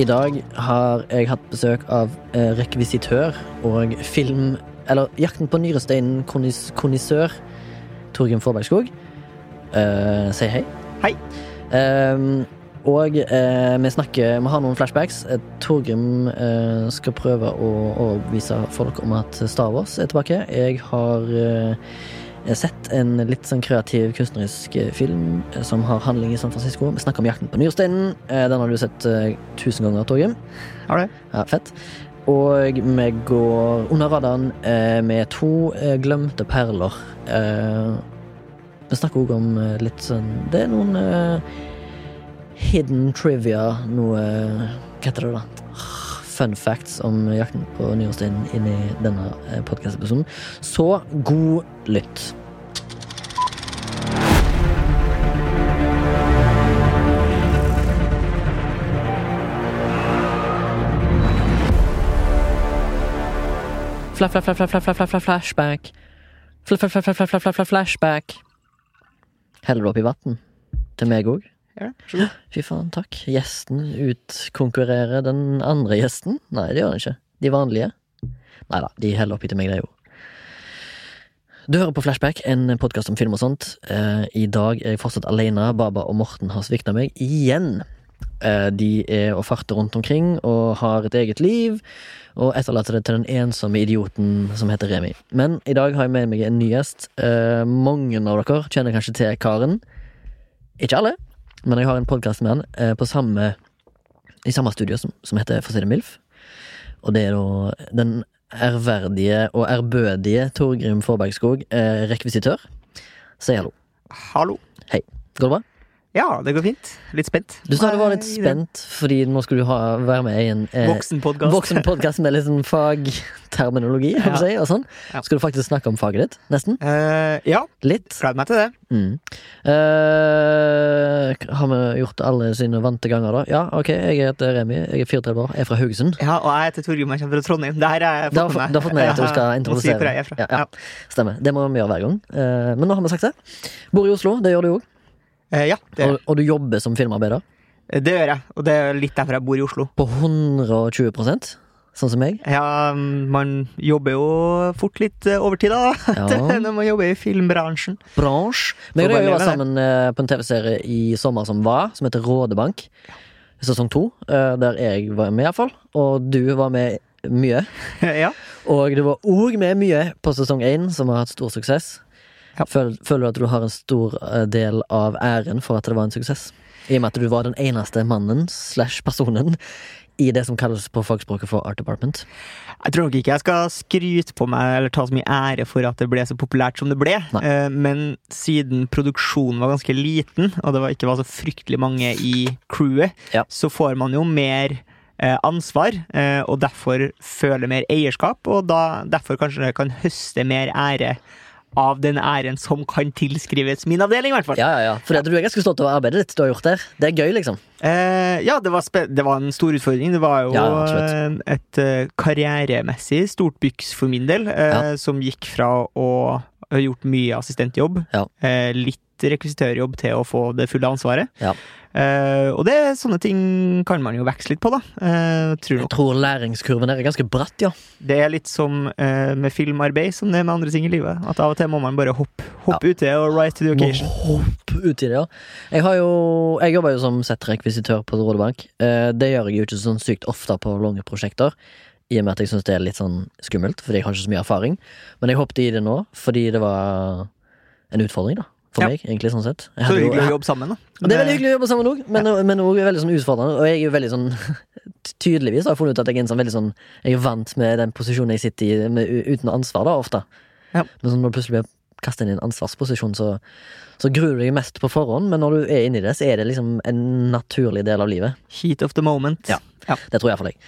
I dag har jeg hatt besøk av eh, rekvisitør og film... Eller Jakten på nyresteinen kondisør Torgrim Forbergskog. Eh, si hei. Hei. Ehm, og eh, vi snakker Vi har noen flashbacks. Torgrim skal prøve å overbevise folk om at Star Wars er tilbake. Jeg har eh, sett en litt sånn kreativ kunstnerisk eh, film eh, som har handling i San Francisco. Vi snakker om Jakten på nyresteinen. Eh, den har du sett tusen ganger, Torgrim. Har du? Ja, fett. Og vi går under radaren med to glemte perler. Vi snakker òg om litt sånn Det er noen hidden trivia, noe Hva heter det, da? fun facts om jakten på nyårssteinen inn i denne podkastepisoden. Så god lytt. Flashback. Flashback. Heller du oppi vann? Til meg òg? Ja. Fy faen, takk. Gjesten utkonkurrerer den andre gjesten? Nei, det gjør han ikke. De vanlige? Nei da, de heller oppi til meg, det, jo. Du hører på Flashback, en podkast om film og sånt. Eh, I dag er jeg fortsatt alene. Baba og Morten har svikta meg igjen. Eh, de er og farter rundt omkring og har et eget liv, og etterlater det til den ensomme idioten som heter Remi. Men i dag har jeg med meg en ny gjest. Eh, mange av dere kjenner kanskje til karen. Ikke alle, men jeg har en podkast med han eh, på samme, i samme studio som, som heter For å si det MILF. Og det er da den ærverdige og ærbødige Torgrim Forbergskog, eh, rekvisitør. Si hallo. Hallo. Hei. Går det bra? Ja, det går fint. Litt spent. Du sa du var litt spent fordi nå skulle du ha, være med i en eh, Voksenpodkast. voksen med litt sånn fagterminologi, å si, og sånn. Ja. Skal du faktisk snakke om faget ditt? Nesten? Uh, ja, Litt? gleder meg til det. Mm. Uh, har vi gjort alle sine vante ganger, da? Ja, ok, jeg heter Remi, jeg er 34 år, jeg er fra Haugesund. Ja, og jeg heter Torgrim, jeg kommer fra Trondheim. Det her har jeg fått med meg. du har fått med at du skal Ja, si introdusere. er. Ja, ja. Ja. Stemmer. Det må vi gjøre hver gang. Uh, men nå har vi sagt det. Bor i Oslo, det gjør du òg. Eh, ja, det, Og, og du jobber som filmarbeider. det gjør jeg. Og det er litt derfor jeg bor i Oslo. På 120% sånn som meg. Ja, man jobber jo fort litt eh, overtid, da. Ja. Når man jobber i filmbransjen. Bransj. Vi jobba det. sammen eh, på en TV-serie i sommer som var, som heter Rådebank. Sesong to, eh, der jeg var med, iallfall. Og du var med mye. ja. Og du var òg med mye på sesong én, som har hatt stor suksess. Ja. Føler, føler du at du har en stor eh, del av æren for at det var en suksess? I og med at du var den eneste mannen slash personen i det som kalles på fagspråket for Art Department. Jeg tror nok ikke jeg skal skryte på meg eller ta så mye ære for at det ble så populært som det ble. Nei. Eh, Men siden produksjonen var ganske liten, og det var, ikke var så fryktelig mange i crewet, Ja. så får man jo mer eh, ansvar, og derfor føler mer eierskap, og da, derfor kanskje kan høste mer ære av den æren som kan tilskrives min avdeling, i hvert fall. Ja, ja, ja. For du er ganske stolt over arbeidet ditt du har gjort der. Det er gøy, liksom. Eh, ja, det var, det var en stor utfordring. Det var jo Ja, et uh, karrieremessig stort byks for min del, eh, Ja. som gikk fra å ha gjort mye assistentjobb, Ja. eh, litt rekvisitørjobb, til å få det fulle ansvaret. Ja. Eh, og det, sånne ting kan man jo vekse litt på, da. Uh, tror Jeg tror læringskurven der er ganske bratt, ja. Det er litt som uh, med filmarbeid, som det er med andre ting i livet. At av og til må man bare hoppe hopp uti og right to the occasion. Må ut uti det, ja. Jeg har jo Jeg jobber jo som settrekvisitør på Rådebank. Det gjør jeg jo ikke sånn sykt ofte på lange prosjekter. I og med at jeg syns det er litt sånn skummelt, fordi jeg har ikke så mye erfaring. Men jeg hoppet i det nå fordi det var en utfordring, da. For Ja. meg, egentlig, sånn sett. Jeg Så hyggelig å jobbe sammen, da. Og Det er veldig hyggelig å jobbe sammen òg, men, men også veldig sånn utfordrende. Og jeg er jo veldig sånn Tydeligvis har jeg funnet ut at jeg er en sånn veldig sånn Jeg er vant med den posisjonen jeg sitter i, med, uten ansvar, da, ofte. Ja. Men sånn når du plutselig blir kastet inn i en ansvarsposisjon, så, så gruer du deg mest på forhånd, men når du er inni det, så er det liksom en naturlig del av livet. Heat of the moment. Ja. Det tror jeg iallfall jeg.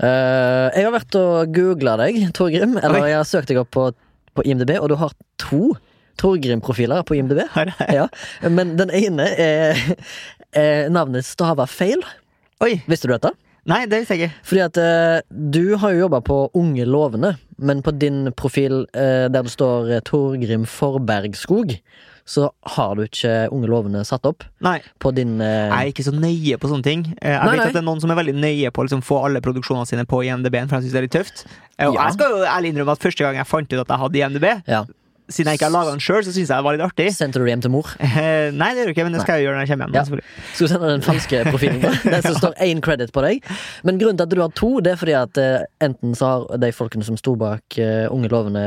Uh, jeg har vært og googla deg, Torgrim. Eller Oi. jeg har søkt deg opp på, på IMDb, og du har to Torgrim-profiler på IMDb. Ja, men den ene er, er navnet stava feil. Oi! Visste du dette? Nei, det visste jeg ikke. Fordi at eh, du har jo jobba på Unge lovende, men på din profil eh, der det står eh, Torgrim Forbergskog, så har du ikke Unge lovende satt opp Nei, på din eh, jeg er ikke så nøye på sånne ting. Eh, Jeg Nei, vet nei. at det er noen som er veldig nøye på å liksom, få alle produksjonene sine på IMDb-en, for jeg syns det er litt tøft. Eh, Og Ja. jeg skal jo ærlig innrømme at første gang jeg fant ut at jeg hadde IMDb, Ja. Siden jeg ikke har laga den sjøl, så syns jeg det var litt artig. Sendte du det hjem til mor? Eh, Nei, det gjør du ikke, men det skal jeg gjøre når jeg kommer hjem. Ja. Skal du sende den falske profilen? da? Den som står én credit på deg. Men grunnen til at du har to, det er fordi at eh, enten så har de folkene som sto bak eh, Unge lovende,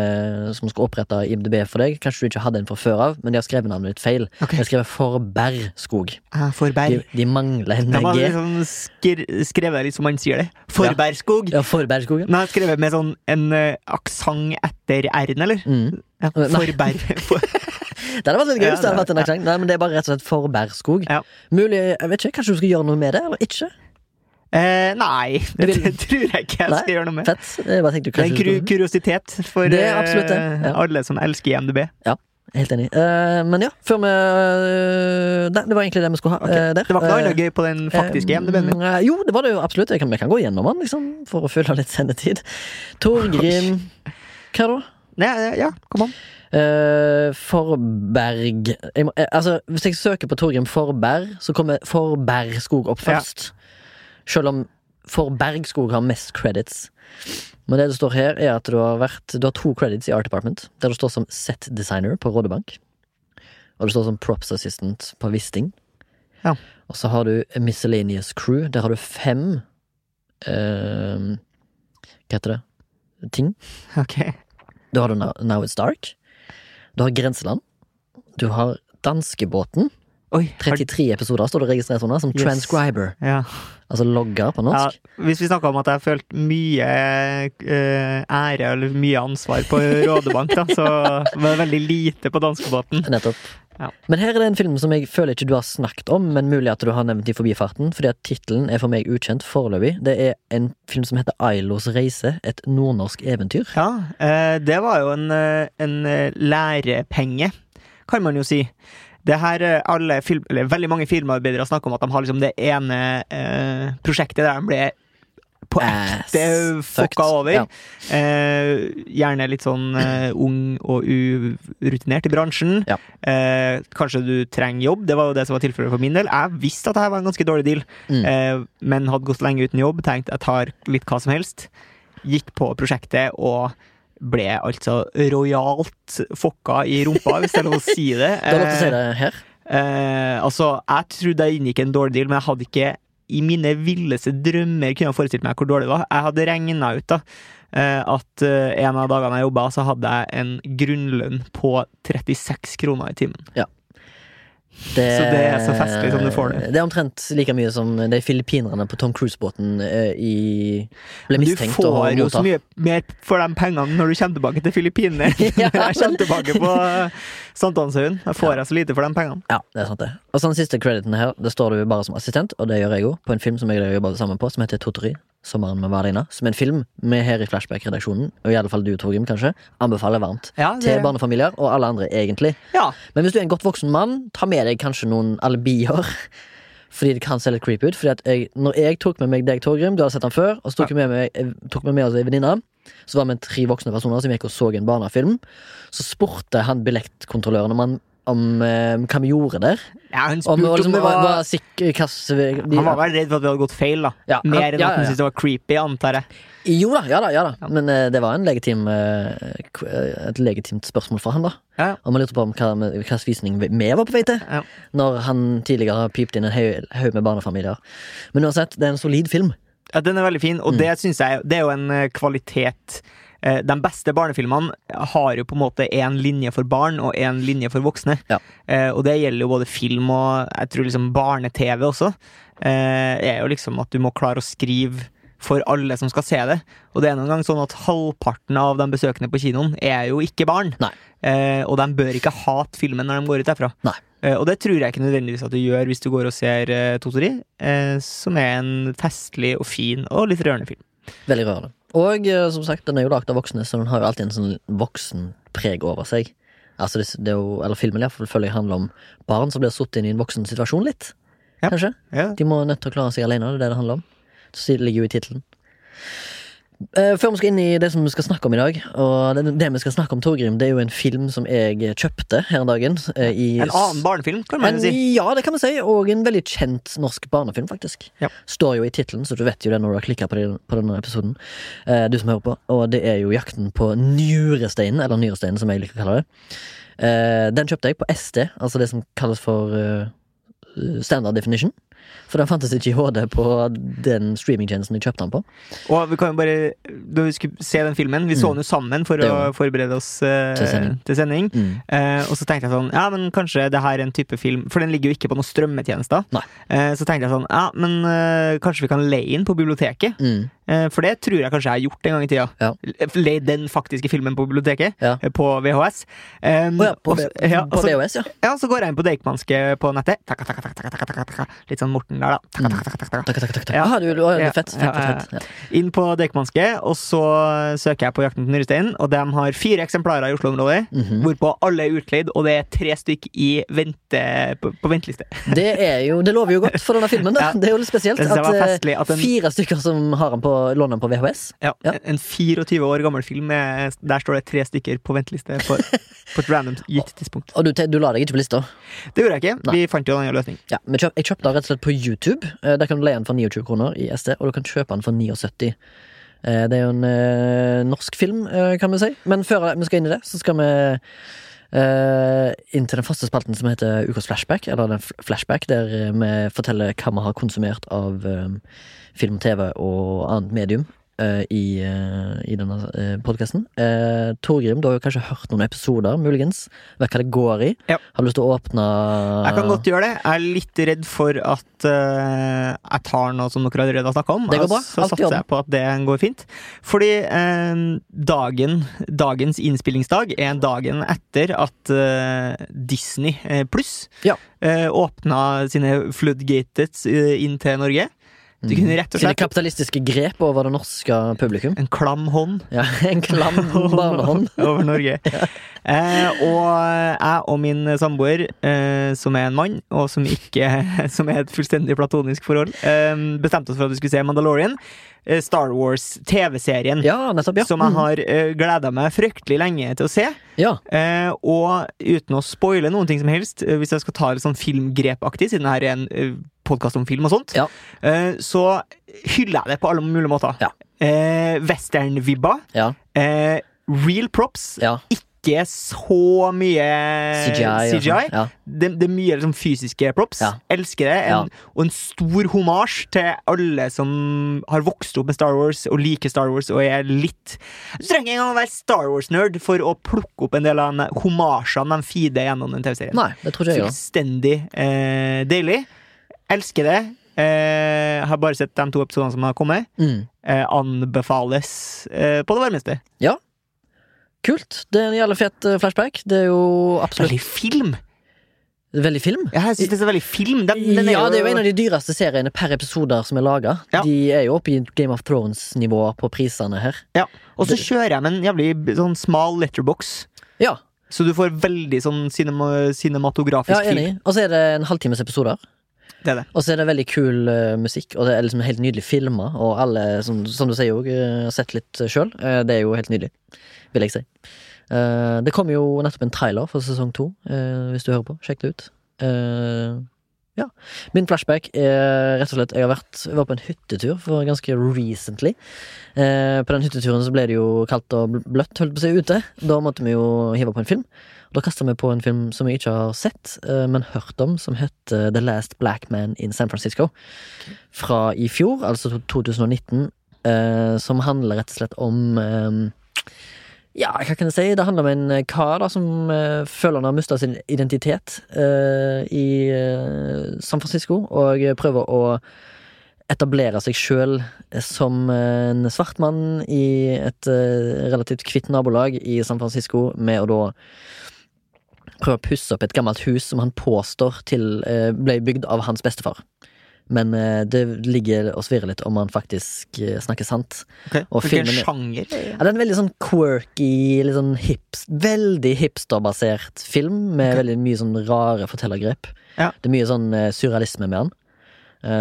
som skal opprette IMDb for deg, kanskje du ikke hadde en fra før av, men de har skrevet navnet ditt feil. Okay. De har skrevet Forbergskog. Ah, forberg. De, de mangler en G. liksom skr skrevet litt som man sier det. Forbergskog. Ja, ja. Men jeg har skrevet med sånn en uh, aksent etter r-en, eller? Mm. Ja, Nei. Forberg... Det hadde vært litt gøy Ja, det hadde vært en aksent. Nei, men det er bare rett og slett Forbergskog. Ja. Mulig, jeg vet ikke, Kanskje du skal gjøre noe med det, eller ikke? eh, nei, det, tror jeg ikke jeg Nei, skal gjøre noe med. Fett. Det er en kru kuriositet for Det absolutt eh, ja. alle som elsker IMDb. Helt enig. Uh, men ja, før vi uh, det, det var egentlig det vi skulle ha okay. uh, der. Det var ikke noe Eh, gøy på den faktiske IMDb-en min. eh, Jo, det var det jo absolutt. Vi kan, kan gå gjennom den, liksom, for å fylle litt sendetid. Torgrim Hva da? Nei, ja, kom an. Uh, Forberg jeg må, eh, Altså, Hvis jeg søker på Torgrim Forberg, så kommer Forbergskog opp Ja. først. Selv om Forbergskog har mest credits. Men det det står her, er at du har vært Du har to credits i Art Department, der du står som set designer på Rådebank. Og du står som props assistant på Wisting. Ja. Og så har du Miscellaneous Crew. Der har du fem uh, Hva heter det? Ting. Ok. Da har du Now, It's Dark. Du har Grenseland. Du har Danskebåten. Oi, har, 33 episoder står det registrert under som Yes. transcriber. ja. Altså logger på norsk. ja. Hvis vi snakker om at jeg har følt mye eh, ære eller mye ansvar på Rådebank, da, så var det veldig lite på danskebåten. Nettopp. Ja. Men her er det en film som jeg føler ikke du har snakket om, men mulig at du har nevnt i forbifarten, fordi at tittelen er for meg ukjent foreløpig. Det er en film som heter Ailos reise, et nordnorsk eventyr. Ja, eh, det var jo en, eh, en eh, lærepenge, kan man jo si. Det her, alle film, eller Veldig mange filmarbeidere snakker om at de har liksom det ene eh, prosjektet der de ble på ekte fucked. fucka over. Ja. Eh, gjerne litt sånn eh, ung og urutinert i bransjen. Ja. Eh, kanskje du trenger jobb. Det var jo det som var tilfellet for min del. Jeg visste at dette var en ganske dårlig deal, Mm. eh, men hadde gått lenge uten jobb. Tenkte jeg tar litt hva som helst. Gikk på prosjektet og ble altså rojalt fokka i rumpa, hvis det er lov å si det. det er lov til å si det her. Eh, altså, jeg trodde jeg inngikk en dårlig deal, men jeg hadde ikke i mine villeste drømmer kunne jeg forestilt meg hvor dårlig det var. Jeg hadde regna ut da eh, at eh, en av dagene jeg jobba, så hadde jeg en grunnlønn på 36 kroner i timen. Det, Så det er så festlig som du får det. Det er omtrent like mye som de filippinerne på Tom Cruise-båten eh, i ble Men du mistenkt å får jo så mye mer for de pengene når du kommer tilbake til Filippinene. Ja, Når jeg kommer tilbake på eh, Sankthanshaugen. Da får jeg så lite for de pengene. Ja, det er sant det. Og så den siste crediten her, det står du bare som assistent, og det gjør jeg òg, på en film som jeg jobber sammen på, som heter Totori. Sommeren med Valina. Som er en film vi her i Flashback-redaksjonen, og i alle fall du, Torgrim, kanskje, anbefaler varmt. Ja, Til barnefamilier, og alle andre, egentlig. ja. Men hvis du er en godt voksen mann, ta med deg kanskje noen alibier. Fordi det kan se litt creepy ut. Fordi at jeg, når jeg tok med meg deg, Torgrim, du hadde sett han før, og så tok vi med meg, vi med oss ei venninne, så var vi tre voksne personer som gikk og så en barnefilm. Så spurte han billettkontrolløren om, han, om eh, hva vi gjorde der. ja han spurte om liksom, det var, var var sikker, hva s- de, Han var vel redd for at vi hadde gått feil, da. Ja, han- Mer enn ja, at han syntes det var creepy, antar jeg. Jo da, ja da, ja da. Men eh, det var en legitim, eh, eh, et legitimt spørsmål fra han, da. Og vi lurte på om hva hvilken visning vi var på vei til. Når han tidligere har pipet inn en haug med barnefamilier. Men uansett, det er en solid film. Ja, den er veldig fin, Mm. og det synes jeg Det er jo en eh, kvalitet De beste barnefilmene har jo på en måte én linje for barn og én linje for voksne. Ja. Eh, og det gjelder jo både film og jeg tror liksom barne-TV også. Eh, er jo liksom at du må klare å skrive for alle som skal se det. Og det er noen gang sånn at halvparten av de besøkende på kinoen er jo ikke barn. Eh, og de bør ikke hate filmen når de går ut derfra. Eh, og det tror jeg ikke nødvendigvis at du gjør hvis du går og ser uh, Totori, eh, som er en festlig og fin og litt rørende film. Veldig rørende. Og eh, som sagt, den er jo lagd av voksne, så den har jo alltid en sånn voksenpreg over seg. Altså, det, det er jo, eller Filmen i hvert fall føler jeg handler om barn som blir satt inn i en voksen situasjon litt. Ja. Kanskje. Ja. De må nødt til å klare seg alene, det er det det handler om. Så det ligger jo i tittelen. Eh, Før vi skal inn i det som vi skal snakke om i dag, og det, det vi skal snakke om, Torgrim, det er jo en film som jeg kjøpte her en dagen. eh, I En annen barnefilm, kan man en, si. Ja, det kan man si, og en veldig kjent norsk barnefilm, faktisk. Ja. Står jo i tittelen, så du vet jo det når du har klikka på, på denne episoden. Eh, du som hører på. Og det er jo Jakten på Nyresteinen, eller Nyresteinen, som jeg liker å kalle det. Eh, den kjøpte jeg på SD, altså det som kalles for uh, standard definition. For den fantes ikke i HD på den streamingtjenesten jeg kjøpte den på. Og vi kan jo bare Da vi skulle se den filmen, vi så den jo sammen for Mm. Å forberede oss eh, Til sending. til sending. Mm. Eh, og så tenkte jeg sånn Ja, men kanskje det her er en type film For den ligger jo ikke på noen strømmetjenester. Eh, så tenkte jeg sånn Ja, men eh, kanskje vi kan leie den på biblioteket? Mm. Eh, for det tror jeg kanskje jeg har gjort en gang i tida. Ja. Den faktiske filmen på biblioteket. Ja. eh, På VHS. Um, oh ja, på, også, ja, på også, VHS, ja. ja, så går jeg inn på Deichmanske på nettet. Taka, taka, taka. Litt sånn Morten der, da. Takka, takka, takka, takka. Takk, takk, takk. takk. Ja. Ah, du, du, fett, fett, fett, fett. Inn på Deichmanske, og så søker jeg på Jakten til Nyresteinen. Og de har fire eksemplarer i Oslo-området, Mhm. hvorpå alle er utleid, og det er tre stykk i vente, på, på venteliste. Det jo, det lover jo godt for denne filmen. Ja. Det er jo litt spesielt det at, eh, at fire stykker som har den på, låner den på VHS. Ja, Ja. En 24 år gammel film, med, der står det tre stykker på venteliste på, på et random gitt tidspunkt. Og du, du la deg ikke på lista? Det gjorde jeg ikke. Nei. Vi fant jo en annen løsning. Ja, men kjøp, Jeg kjøpte den rett og slett på YouTube. Eh, Der kan du leie den for 29 kroner i SD, og du kan kjøpe den for 79. Eh, Det er jo en eh, norsk film, kan vi si. Men før vi skal inn i det, så skal vi inn til den faste spalten som heter Ukas flashback. Eller den flashback, der eh, vi forteller hva vi har konsumert av eh, film, TV og annet medium. Eh, I, eh, i denne uh, podkasten. Torgrim, du har jo kanskje hørt noen episoder, muligens. Vet hva det går i. Ja. Har du lyst til å åpne Jeg kan godt gjøre det. Jeg er litt redd for at eh, jeg tar noe som dere allerede har snakka om. Det går bra. Så Alt satser jeg på at det går fint. Fordi eh, dagen, dagens innspillingsdag er dagen etter at eh, Disney eh, pluss Ja. eh, åpna sine floodgates eh, inn til Norge. Du kunne rett og Sine kapitalistiske grep over det norske publikum. en klam hånd Ja, En klam barnehånd. over Norge. eh, og jeg og min samboer, eh, som er en mann, og som ikke Som er et fullstendig platonisk forhold, eh, bestemte oss for at vi skulle se Mandalorian. eh, Star Wars-TV-serien. Ja, nettopp. ja Som jeg Mm. har uh, gleda meg fryktelig lenge til å se. Ja, Uh, og uten å spoile noen ting som helst, uh, hvis jeg skal ta det sånn filmgrepaktig, siden det her er en uh, podkast om film og sånt, Ja. eh, så hyller jeg det på alle mulige måter. Ja. Eh, Western-vibba. ja, Eh, real props. ja. Ikke så mye CGI. CGI. Ja. Det, det er mye liksom, fysiske props. Elsker det. En, Og en stor homasj til alle som har vokst opp med Star Wars og liker Star Wars og er litt Du trenger ikke engang å være Star Wars-nerd for å plukke opp en del av homasjene de feeder gjennom den TV-serien. Fullstendig eh, deilig. Elsker det. Eh, har bare sett de to episodene som har kommet. Mm. Eh, anbefales eh, på det varmeste. Ja. Kult. Det er en jævlig fet eh, flashback. Det er jo absolutt Veldig film! veldig film. Ja, jeg synes det er så veldig film. Den, den ja, det er jo en av de dyreste seriene per episoder som er laga. Ja. De er jo oppe i Game of Thrones-nivå på prisene her. Ja, Og så kjører jeg med en jævlig sånn smal letterbox. Ja, Så du får veldig sånn cinema, cinematografisk ja enig. film. Og så er det en halvtimes episoder. Det det. Og så er det veldig kul uh, musikk, og det er liksom helt nydelig filma. Og alle, som, som du sier eh, har sett litt sjøl. det er jo helt nydelig, vil jeg si. Eh, det kom jo nettopp en trailer for sesong to, eh, hvis du hører på. Sjekk det ut. Eh, ja. Min flashback er rett og slett Jeg har vært, jeg var på en hyttetur for ganske recently. Eh, på den hytteturen så ble det jo kaldt og bløtt, holdt på å si, ute. Da måtte vi jo hive på en film. Da kasta vi på en film som jeg ikke har sett, eh, men hørt om, som heter The Last Black Man in San Francisco. Fra i fjor, altså 2019, eh, som handler rett og slett om eh, Ja, hva kan jeg si? Det handler om en kar da som uh, føler han har mista sin identitet uh, i uh, San Francisco, og prøver å etablere seg sjøl som en svart mann i et relativt hvitt nabolag i San Francisco, med å da prøve å pusse opp et gammelt hus som han påstår til eh, ble bygd av hans bestefar. Men eh, det ligger og svirrer litt om han faktisk eh, snakker sant. Okay. Og Hvilken sjanger? Ja, det er en veldig sånn quirky, litt sånn hips, veldig hipsterbasert film, med okay. veldig mye sånn rare fortellergrep. Ja. Det er mye sånn surrealisme med han.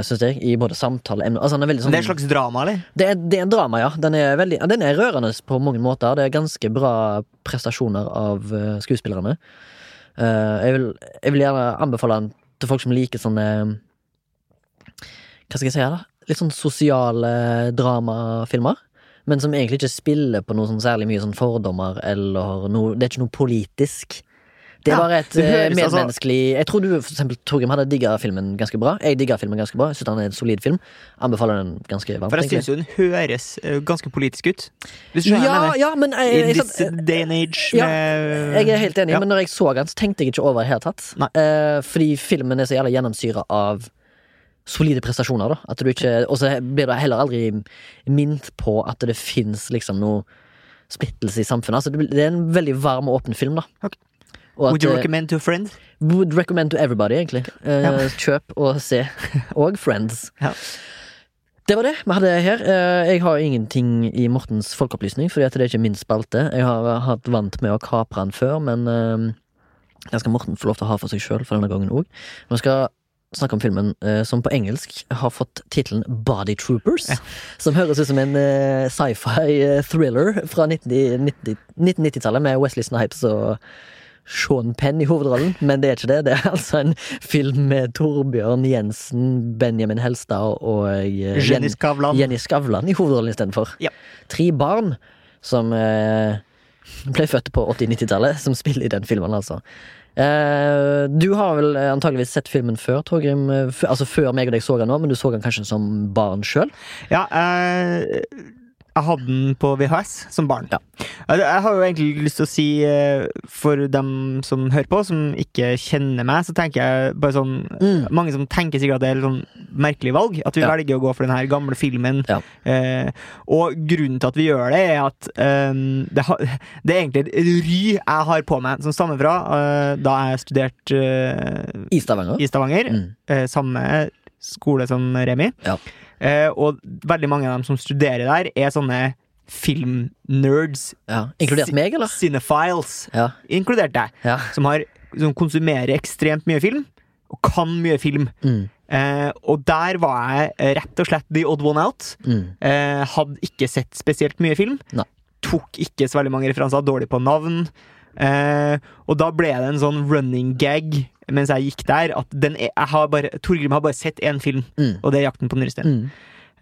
syns jeg, i både samtale Altså, sånn Det er et slags drama, eller? det er, det er en drama, ja. Den er, veldig, den er rørende på mange måter. Det er ganske bra prestasjoner av skuespillerne. Eh, jeg, vil, jeg vil gjerne anbefale den til folk som liker sånne Hva skal jeg si, da? Litt sånn sosiale dramafilmer. Men som egentlig ikke spiller på noe sånn særlig mye sånn fordommer eller noe Det er ikke noe politisk. Det var Ja, et det høres eh, altså- medmenneskelig Jeg tror du for eksempel, Torgrim, hadde digga filmen ganske bra. Jeg digga filmen ganske bra. Synes den er en solid film. Anbefaler den ganske varmt. For jeg syns jo den høres eh, ganske politisk ut. Hvis du Ja, mener? ja, men jeg, In this day and age Ja, jeg er helt enig, Ja. men når jeg så den, så tenkte jeg ikke over i det hele tatt. Eh, fordi filmen er så jævlig gjennomsyra av solide prestasjoner, da. At du ikke Og så blir du heller aldri minnet på at det fins liksom noe splittelse i samfunnet. Altså, det det er en veldig varm og åpen film, da. Ok. Og Would you eh, recommend to a friend? would recommend to everybody, egentlig. Eh, Ja. Kjøp og se. Og Friends. Ja. Det var det vi hadde her. Eh, Jeg har ingenting i Mortens folkeopplysning, fordi det er ikke min spalte. Jeg har hatt vant med å kapre den før, men eh, den skal Morten få lov til å ha for seg sjøl for denne gangen òg. Vi skal snakke om filmen eh, som på engelsk har fått tittelen Body Troopers. Ja. Som høres ut som en eh, sci-fi eh, thriller fra 1990 90 1990-tallet med Wesley Snipes og Sean Penn i hovedrollen, men det er ikke det. Det er altså en film med Torbjørn Jensen, Benjamin Helstad og eh, Jenny Skavlan. Jenny Skavlan i hovedrollen istedenfor. Ja. Tre barn som eh, ble født på 80-90-tallet, som spiller i den filmen, altså. Eh, du har vel antageligvis sett filmen før, Torgrim. eh, Altså før meg og deg så den nå, men du så den kanskje som barn sjøl? Ja, eh, jeg hadde den på VHS som barn. Ja. Jeg, har jo egentlig lyst til å si, eh, for dem som hører på, som ikke kjenner meg, så tenker jeg bare sånn Mm. Mange som tenker sikkert at det er sånn merkelig valg, at vi Ja. velger å gå for den her gamle filmen. Ja. Eh, og grunnen til at vi gjør det, er at eh, det, har, det er egentlig et ry jeg har på meg, som stammer fra eh, da jeg studerte eh, I Stavanger. i Stavanger. Mm. eh, samme skole som Remi. Ja. Eh, og veldig mange av dem som studerer der, er sånne filmnerds. Ja. Inkludert meg, eller? Cinephiles. Ja. Inkludert deg. ja. Som, har, som konsumerer ekstremt mye film, og kan mye film. Mm. Eh, og der var jeg rett og slett the odd one out. Mm. Eh, hadde ikke sett spesielt mye film. Nei. Tok ikke så veldig mange referanser, dårlig på navn. Eh, og da ble det en sånn running gag mens jeg gikk der, at den er, har bare, Torgrim har bare sett én film, Mm. og det er 'Jakten på den nyreste'. Mm.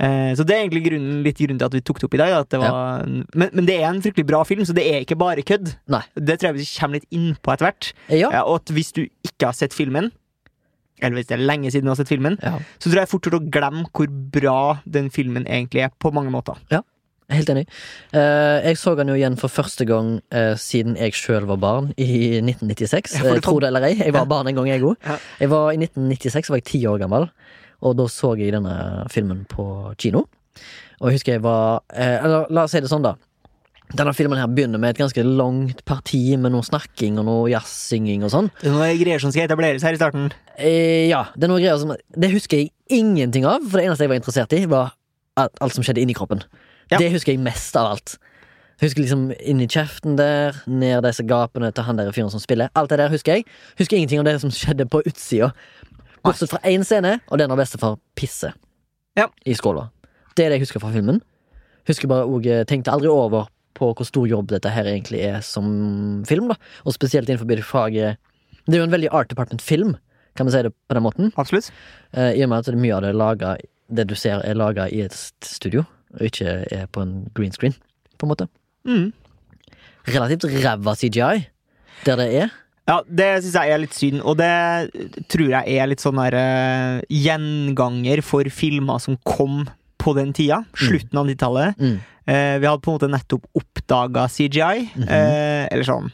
Eh, så det er egentlig grunnen, litt grunnen til at vi tok det opp i dag. At det var, men, men det er en fryktelig bra film, så det er ikke bare kødd. Nei. Det tror jeg vi kommer litt inn på etter hvert. Ja. Ja, og at hvis du ikke har sett filmen, eller hvis det er lenge siden du har sett filmen, ja. så tror jeg fort å glemme hvor bra den filmen egentlig er, på mange måter. Helt enig. Eh, jeg så den jo igjen for første gang eh, siden jeg sjøl var barn, i 1996. Ja, Eh, Tro det eller ei, jeg var Ja. barn en gang, jeg òg. Ja. I 1996 var jeg ti år gammel, og da så jeg denne filmen på kino. Og jeg husker jeg var Eller la oss si det sånn, da. Denne filmen her begynner med et ganske langt parti med noe snakking og noe jazzsynging og sånn. Det er noe greier som skal etableres her i starten. Ja, det er noe greier som Det husker jeg ingenting av, for det eneste jeg var interessert i, var alt som skjedde inni kroppen. Ja. Det husker jeg mest av alt. Husker liksom inni kjeften der, ned disse gapene til han der fyren som spiller. Alt det der husker jeg. Husker ingenting om det som skjedde på utsida. Bortsett fra én scene, og den av bestefar pisser Ja. i skåla. Det er det jeg husker fra filmen. Husker bare og eh, tenkte aldri over på hvor stor jobb dette her egentlig er som film, da. Og spesielt innenfor det faget Det er jo en veldig Art Department-film, kan vi si det på den måten. Absolutt. uh, I og med at det mye av det laget, Det du ser, er laga i et st- studio, og ikke er på en green screen, på en måte. Mm. Relativt ræva CGI, der det er. Ja, det syns jeg er litt synd, og det tror jeg er litt sånn der uh, gjenganger for filmer som kom på den tida. Slutten av 90-tallet. Mm. Uh, vi hadde på en måte nettopp oppdaga CGI. mm -hmm. uh, eller sånn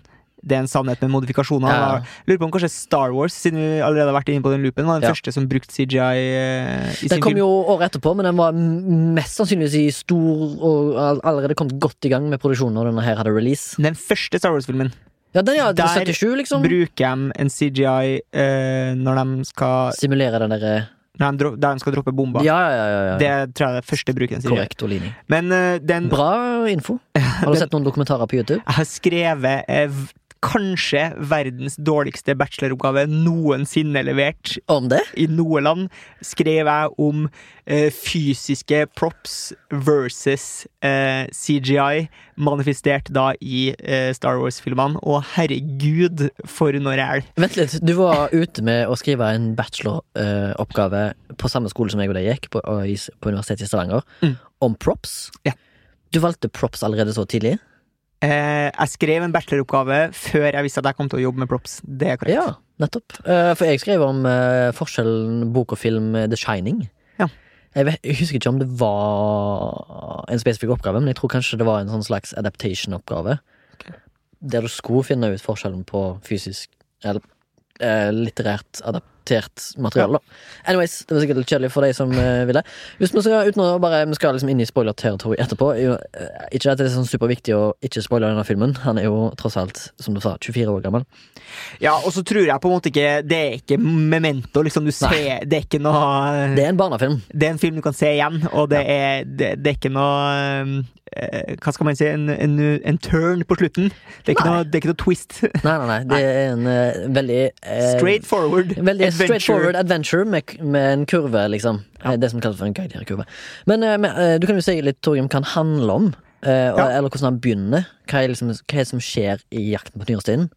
Det er en sannhet med modifikasjoner. Ja. Lurer på om kanskje Star Wars, siden vi allerede har vært inne på den loopen, var den Ja. første som brukte CGI eh, i Den sin kom film. jo året etterpå, men den var mest sannsynligvis i stor og allerede kommet godt i gang med produksjonen når denne her hadde release. Den første Star Wars-filmen Ja, den ja, Der 77, liksom. bruker de en CGI eh, når de skal Simulere den derre når de, Der de skal droppe bomba. Ja, ja, ja. ja, Det tror jeg er første bruken. Korrekt, Olini. Men uh, den Bra info. Har du sett noen dokumentarer på YouTube? Jeg har skrevet uh, kanskje verdens dårligste bacheloroppgave noensinne levert Om det? i noe land, skrev jeg om eh, fysiske props versus eh, CGI, manifestert da i eh, Star Wars-filmene. Og herregud, for noe ræl! Vent litt, du var ute med å skrive en bacheloroppgave på samme skole som jeg og deg gikk, på, på Universitetet i Stavanger, Mm. om props. Ja. Du valgte props allerede så tidlig? Eh, jeg skrev en bacheloroppgave før jeg visste at jeg kom til å jobbe med props. Det er korrekt. Ja, nettopp. Eh, For jeg skrev om eh, forskjellen bok og film The Shining. Ja. Jeg, vet, jeg husker ikke om det var en spesifikk oppgave, men jeg tror kanskje det var en sånn slags adaptation-oppgave. Okay. Der du skulle finne ut forskjellen på fysisk eller eh, litterært adaptert materiale. Ja. Anyways, det var sikkert litt kjedelig for de som eh, ville. Hvis vi skal, uten å bare, vi skal liksom inn i spoiler-territory etterpå. Eh, ikke at det er sånn superviktig å ikke spoile denne filmen. Han er jo tross alt, som du sa, 24 år gammel. Ja, og så tror jeg på en måte ikke Det er ikke memento, liksom. Du ser, det er ikke noe Det er en barnefilm. det er en film du kan se igjen, og det, er, det, det er ikke noe eh, Hva skal man si? En, en, en turn på slutten. Det er noe, det er ikke noe twist. Nei, nei, nei. Det er en uh, veldig uh, Straight forward. Veldig. Straightforward adventure med, med en kurve, liksom. Ja. Det som kalles for en guidere-kurve. Men, eh, men eh, du kan jo si litt, Torgrim, hva den handler om. eh, Ja. Eller hvordan han begynner. Hva er, liksom, hva er det som skjer i Jakten på nyresteinen?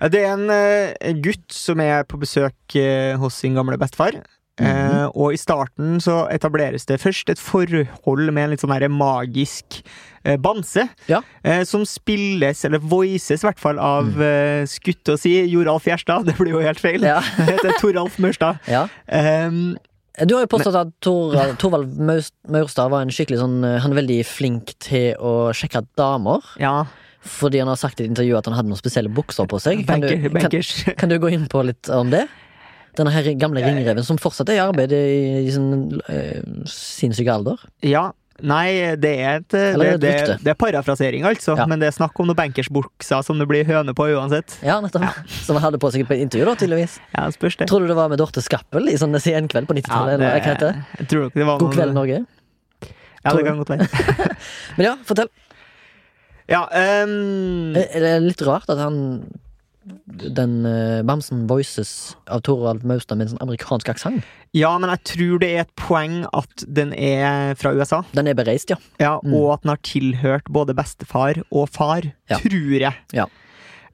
Ja, Det er en eh, gutt som er på besøk eh, hos sin gamle bestefar. Mhm. Eh, og i starten så etableres det først et forhold med en litt sånn magisk eh, bamse. Ja. Eh, som spilles, eller voices i hvert fall, av Mm. eh, skutt å si Joralf Gjerstad. Det blir jo helt feil. Ja. Det heter Toralf Maurstad. ja. Um, Du har jo påstått at Torvald, Torvald Maurstad var en skikkelig sånn eh, Han er veldig flink til å sjekke damer. ja, Fordi han har sagt i et intervju at han hadde noen spesielle bukser på seg. Kan du, kan, kan du gå inn på litt om det? Denne her gamle ringreven som fortsatt er i arbeid i, i sin uh, sinnssyke alder. Ja. Nei, det er et det, Eller det, det er parafrasering, altså. Ja. Men det er snakk om noen bankersbukser som det blir høne på uansett. Ja, nettopp. Som han hadde på seg på intervju, da, tydeligvis. Ja, spørs det. Tror du det var med Dorte Skappel i sånn Senkveld på 90-tallet? eller hva heter det? jeg tror nok det var God kveld, Norge. Ja, det kan godt være. Men ja, fortell. Ja, Er er det litt rart at han den uh, bamsen voices av Torvald Maustad med en sånn amerikansk aksent? ja, men jeg tror det er et poeng at den er fra USA. Den er bereist, ja. Ja, Mm. Og at den har tilhørt både bestefar og far, Ja. tror jeg. Ja.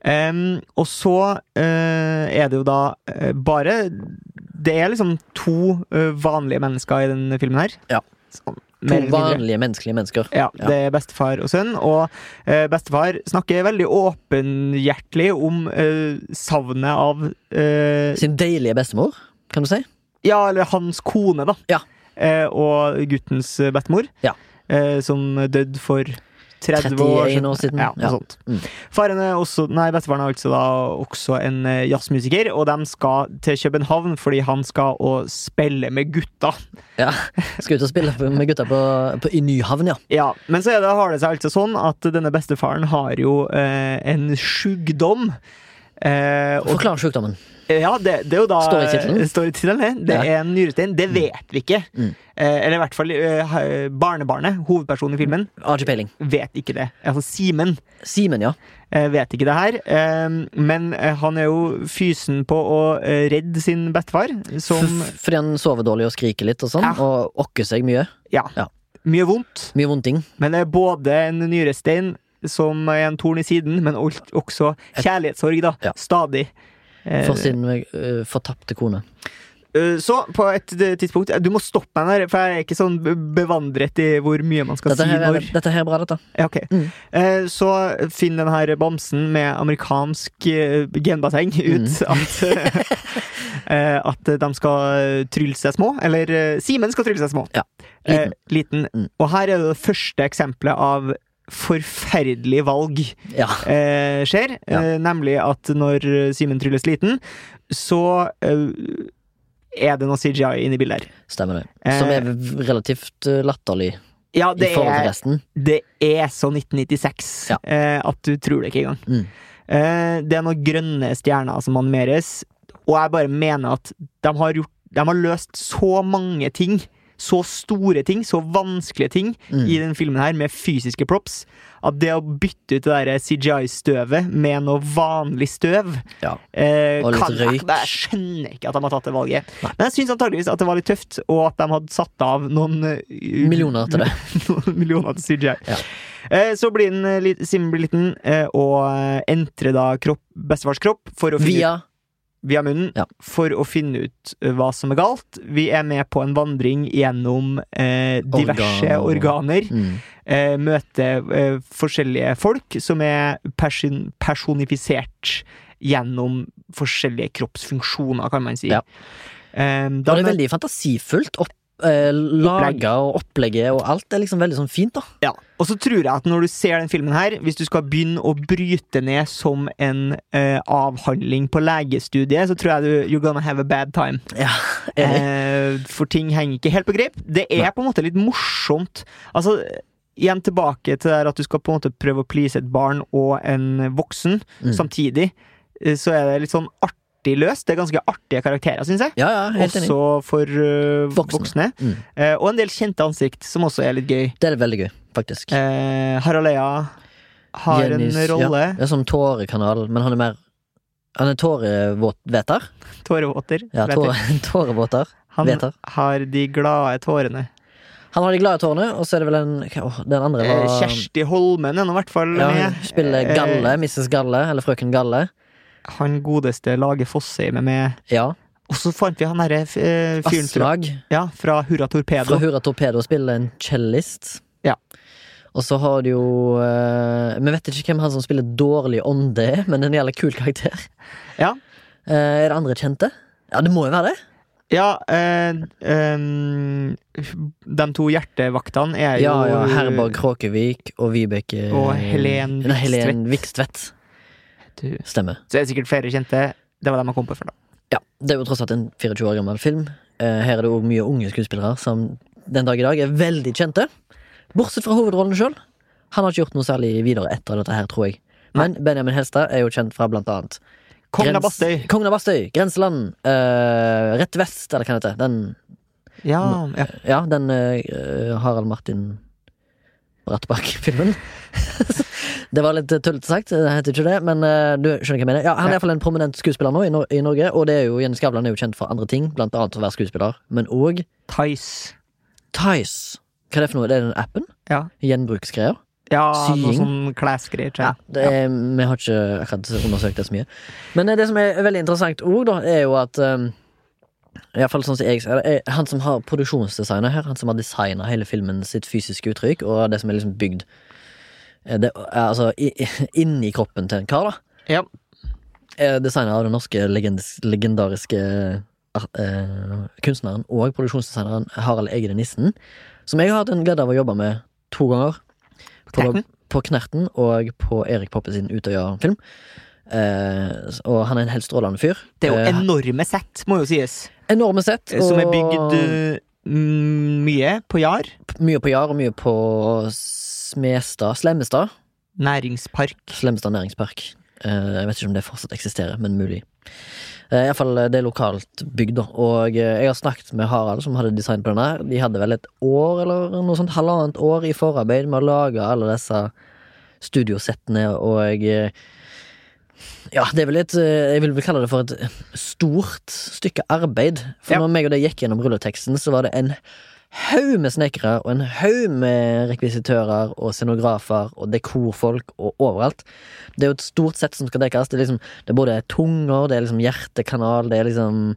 Um, og så uh, er det jo da uh, bare Det er liksom to vanlige mennesker i denne filmen her. Ja. Sånn, To vanlige menneskelige mennesker. Ja, det er bestefar og sønn, og eh, bestefar snakker veldig åpenhjertelig om eh, savnet av eh, Sin deilige bestemor, kan du si. Ja, eller hans kone, da. Ja. Eh, og guttens bestemor, Ja. eh, som døde for 30 år 31 år siden. Ja, sånt. Mm. Faren er også, nei, Bestefaren er altså da også en eh, jazzmusiker, og de skal til København fordi han skal å spille med gutta. Ja. Skal ut og spille med gutta på, på, i Nyhavn, ja. Ja, Men så det, har det seg altså sånn at denne bestefaren har jo eh, en sjukdom. Eh, Forklar sykdommen. Ja, det, det er jo da Står i tittelen. Står i tittelen, det. Er en nyrestein. Det vet vi ikke. Mm. Eh, eller i hvert fall eh, barnebarnet, hovedpersonen i filmen, Har ikke vet ikke det. Altså Simen Simen, ja. eh, vet ikke det her. Eh, men eh, han er jo fysen på å eh, redde sin bestefar, som F fordi han sover dårlig og skriker litt og sånn, Ja. og okker seg mye. Ja. Ja. Mye vondt. Mye vondting. Men det er både en nyrestein som er en torn i siden, men også kjærlighetssorg, da. Ja. Stadig. Eh, For sin uh, fortapte kone. eh, Så på et eh, tidspunkt Du må stoppe meg der, for jeg er ikke sånn bevandret i hvor mye man skal Dette si her, er, når. dette her er bra, dette. Ja, okay. Mm. Eh, Så finn den her bamsen med amerikansk eh, genbasseng ut Mm. at eh, At de skal trylle seg små. Eller eh, Simen skal trylle seg små. Ja. Eh, Liten. liten. Mm. Og her er det det første eksempelet av forferdelig valg Ja. eh, skjer. Ja. Eh, nemlig at når Simen trylles liten, så eh, er det noe CGI inni bildet her. Stemmer det. Som Eh, er relativt uh, latterlig Ja, i det forhold til er, resten. det er så 1996 Ja. eh, at du tror det ikke engang. Mm. Eh, det er noen grønne stjerner som animeres, og jeg bare mener at de har, gjort, de har løst så mange ting så store ting, så vanskelige ting, Mm. i den filmen her, med fysiske props, at det å bytte ut det CGI-støvet med noe vanlig støv Ja. eh, Og litt kan, jeg, røyk. jeg skjønner ikke at de har tatt det valget. Nei. Men jeg syns antageligvis at det var litt tøft, og at de hadde satt av noen eh, Millioner til det. noen millioner til CGI. Ja. Eh, så blir den, eh, Simen blir liten, og entrer da kropp, bestefars kropp for å finne Via via munnen Ja. for å finne ut eh, hva som er galt. Vi er med på en vandring gjennom eh, diverse Organer. organer. mm. Eh, møter eh, forskjellige folk som er person personifisert gjennom forskjellige kroppsfunksjoner, kan man si. Ja. Eh, da det er veldig fantasifullt. Opp, eh, laga og opplegget og alt er liksom veldig sånn fint, da. Ja, og så tror jeg at når du ser den filmen her, hvis du skal begynne å bryte ned som en eh, avhandling på legestudiet, så tror jeg du you're gonna have a bad time. Ja. Eh, for ting henger ikke helt på grep. Det er Nei. på en måte litt morsomt. Altså, igjen tilbake til der at du skal på en måte prøve å please et barn og en voksen Mm. samtidig, eh, så er det litt sånn artig løst. Det er ganske artige karakterer, syns jeg. Ja, ja, helt enig. Også for uh, Voksne. voksne. Mm. Uh, og en del kjente ansikt, som også er litt gøy. Det er veldig gøy, faktisk. Uh, Harald Eia har Jennys- en rolle. Ja, som tårekanal, men han er mer Han er tårevåter. Tårevåter. Ja, tåre, tårevåter. Han Veter. har de glade tårene. Han har de glade tårene, og så er det vel en oh, Den andre Eh, var Kjersti Holmen er nå i hvert fall ja, hun spiller Galle. Mrs. Galle, eller Frøken Galle. Han godeste Lage Fossheim er med. Ja. Og så fant vi han derre eh, fyren fra, ja, fra Hurra Torpedo. fra Hurra Torpedo spiller en cellist. Ja. Og så har du jo eh, Vi vet ikke hvem han som spiller dårlig ånde er, men en jævlig kul karakter. Ja. Uh, er det andre kjente? Ja, det må jo være det. Ja, eh, ehm, de to hjertevaktene er jo Ja, ja, Herborg Kråkevik og Vibeke Og Helen Nei, Helen Vikstvedt. Du, Stemmer. Så er det sikkert flere kjente. Det var dem jeg kom på før, da. Ja, Det er jo tross alt en 24 år gammel film. Eh, her er det òg mye unge skuespillere som den dag i dag er veldig kjente. Bortsett fra hovedrollen sjøl. Han har ikke gjort noe særlig videre etter dette her, tror jeg. Men Benjamin Helstad er jo kjent fra blant annet Kongen av Bastøy. Kongen av Bastøy, Grenseland, eh, Rett vest, eller hva det heter. Den, Ja, ja. ja, den eh, Harald Martin Brattbakk-filmen. det var litt tullete sagt, det heter ikke det, men uh, du skjønner hva jeg mener. Ja, han er iallfall en prominent skuespiller nå i, no i Norge, og det er jo Jenny Skavlan er jo kjent for andre ting, blant annet for å være skuespiller, men òg Tice. Tice. Hva er det for noe? Det er den appen? Ja. Gjenbruksgreier? Ja, noe Sying. sånn klesgreier. Ja, Ja, Vi har ikke akkurat undersøkt det så mye. Men eh, det som er veldig interessant òg, da, er jo at um, Iallfall sånn som jeg ser det, Han som har produksjonsdesignet her, han som har designa hele filmen sitt fysiske uttrykk, og det som er liksom bygd det, altså inni kroppen til en kar, da. Ja. Designet av den norske legendariske uh, kunstneren og produksjonsdesigneren Harald Egede Nissen, som jeg har hatt en glede av å jobbe med to ganger. På, på Knerten og på Erik Poppe sin Utøya-film. Eh, og han er en helt strålende fyr. Det er jo Eh, enorme sett, må jo sies. enorme sett. Som er og bygd eh, mm, mye på Jar. Mye på Jar og mye på Smestad. Slemmestad. Næringspark. Slemmestad næringspark. Uh, jeg vet ikke om det fortsatt eksisterer, men mulig. Uh, Iallfall det er lokalt bygd, da. Og eh, jeg har snakket med Harald, som hadde design på den her. De hadde vel et år, eller noe sånt, halvannet år i forarbeid med å lage alle disse studiosettene, og eh, ja, det er vel et eh, Jeg vil vel kalle det for et stort stykke arbeid. For Ja. når meg og deg gikk gjennom rulleteksten, så var det en haug med snekkere og en haug med rekvisitører og scenografer og dekorfolk og overalt. Det er jo et stort sett som skal dekkes. Det er liksom Det er både tunger, det er liksom hjertekanal, det er liksom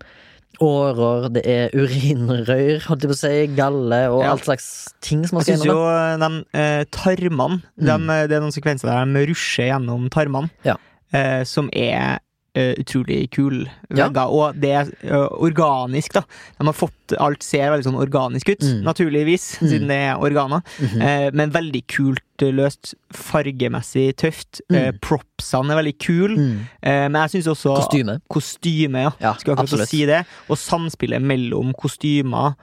årer, det er urinrøyr, holdt jeg på å si, galle og Ja. alt slags ting som man Jeg skal syns jo gjennom. de eh, tarmene Mm. de, Det er noen sekvenser der de rusher gjennom tarmene, Ja. Eh, som er eh, utrolig kul Ja. Og det er uh, organisk, da. De har fått Alt ser veldig sånn organisk ut, Mm. naturligvis, Mm. siden det er organer. Mhm. Eh, men veldig kult løst. Fargemessig tøft. Mm. propsene er veldig kule. Mm. Eh, men jeg syns også Kostyme. Kostyme, ja. Ja, Skulle akkurat si det. Og samspillet mellom kostymer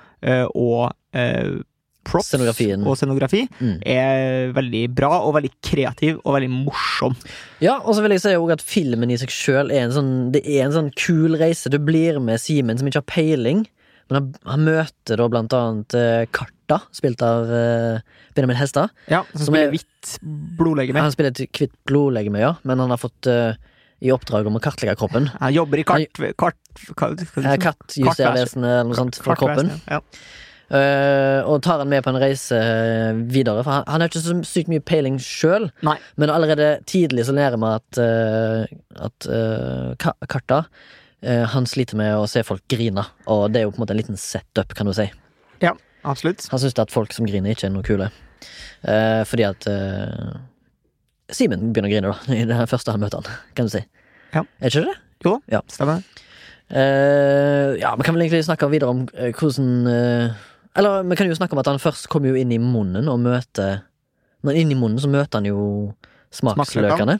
og eh, props og scenografi Mm. er veldig bra og veldig kreativ og veldig morsom. Ja, og så vil jeg si at filmen i seg sjøl er en sånn Det er en sånn kul reise. Du blir med Simen som ikke har peiling. Men han, han møter da blant annet eh, Karta, spilt av eh, Benjamin Hestad. Ja, som Som er- spiller hvitt blodlegeme. Han spiller et hvitt blodlegeme, ja, men han har fått eh, i oppdrag om å kartlegge kroppen. Han jobber i kart... kart kart, kart Eh, Kattjustervesenet eller noe sånt for kroppen. Ja. Eh, og tar han med på en reise eh, videre. For han, han har ikke så sykt mye peiling sjøl, men allerede tidlig så lærer vi at, uh, at uh, Karta Han sliter med å se folk grine, og det er jo på en måte en liten setup, kan du si. Ja, Absolutt. Han syns at folk som griner, ikke er noe kule. Fordi at Simen begynner å grine, da, i det første han møter han, kan du si. Ja. Er ikke det? Jo Ja. stemmer. Ja, vi kan vel egentlig snakke videre om hvordan Eller vi kan jo snakke om at han først kommer jo inn i munnen og møter Når han er inn i munnen, så møter han jo smaksløkene.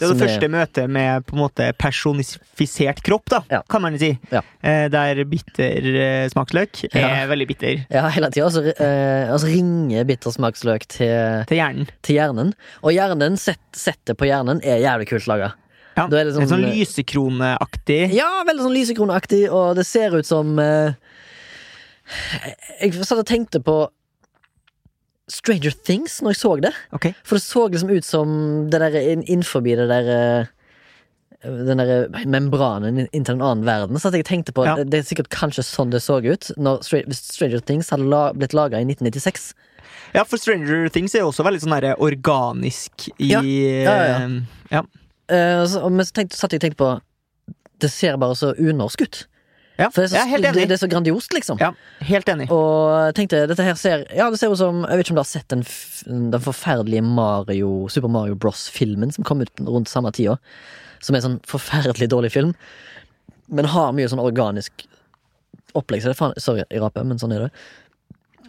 Det er det første møtet med på en måte personifisert kropp, da, Ja. kan man si. Ja. Eh, der bitter eh, smaksløk er Ja. veldig bitter Ja, hele tida. Altså, eh, altså ringer bitter smaksløk til, til hjernen. til hjernen. Og hjernen, sett, settet på hjernen, er jævlig kult laga. Ja. Er en sånn- sånn lysekroneaktig. Ja, veldig sånn lysekroneaktig, og det ser ut som eh, Jeg satt og tenkte på Stranger Things når jeg så det. Okay. For det så liksom ut som det der inn- innenfor det der eh, Den der membranen inn- inntil en annen verden. Så jeg tenkte på Ja. Det er sikkert kanskje sånn det så ut Når Stranger Things hadde la, blitt laga i 1996. Ja, for Stranger Things er jo også veldig sånn der organisk i Ja. Ja, ja, ja. eh, ja. Uh, så, men så tenkte, satt jeg og tenkte på Det ser bare så unorsk ut. Ja, For det er, så, jeg er helt enig. det er så grandiost, liksom. Ja, helt enig. Og tenkte, dette her ser Ja, det ser ut som Jeg vet ikke om du har sett den, den forferdelige Mario Super Mario Bros-filmen som kom ut rundt samme tida. Som er en sånn forferdelig dårlig film. Men har mye sånn organisk opplegg. Så det er faen Sorry, jeg raper, men sånn er det.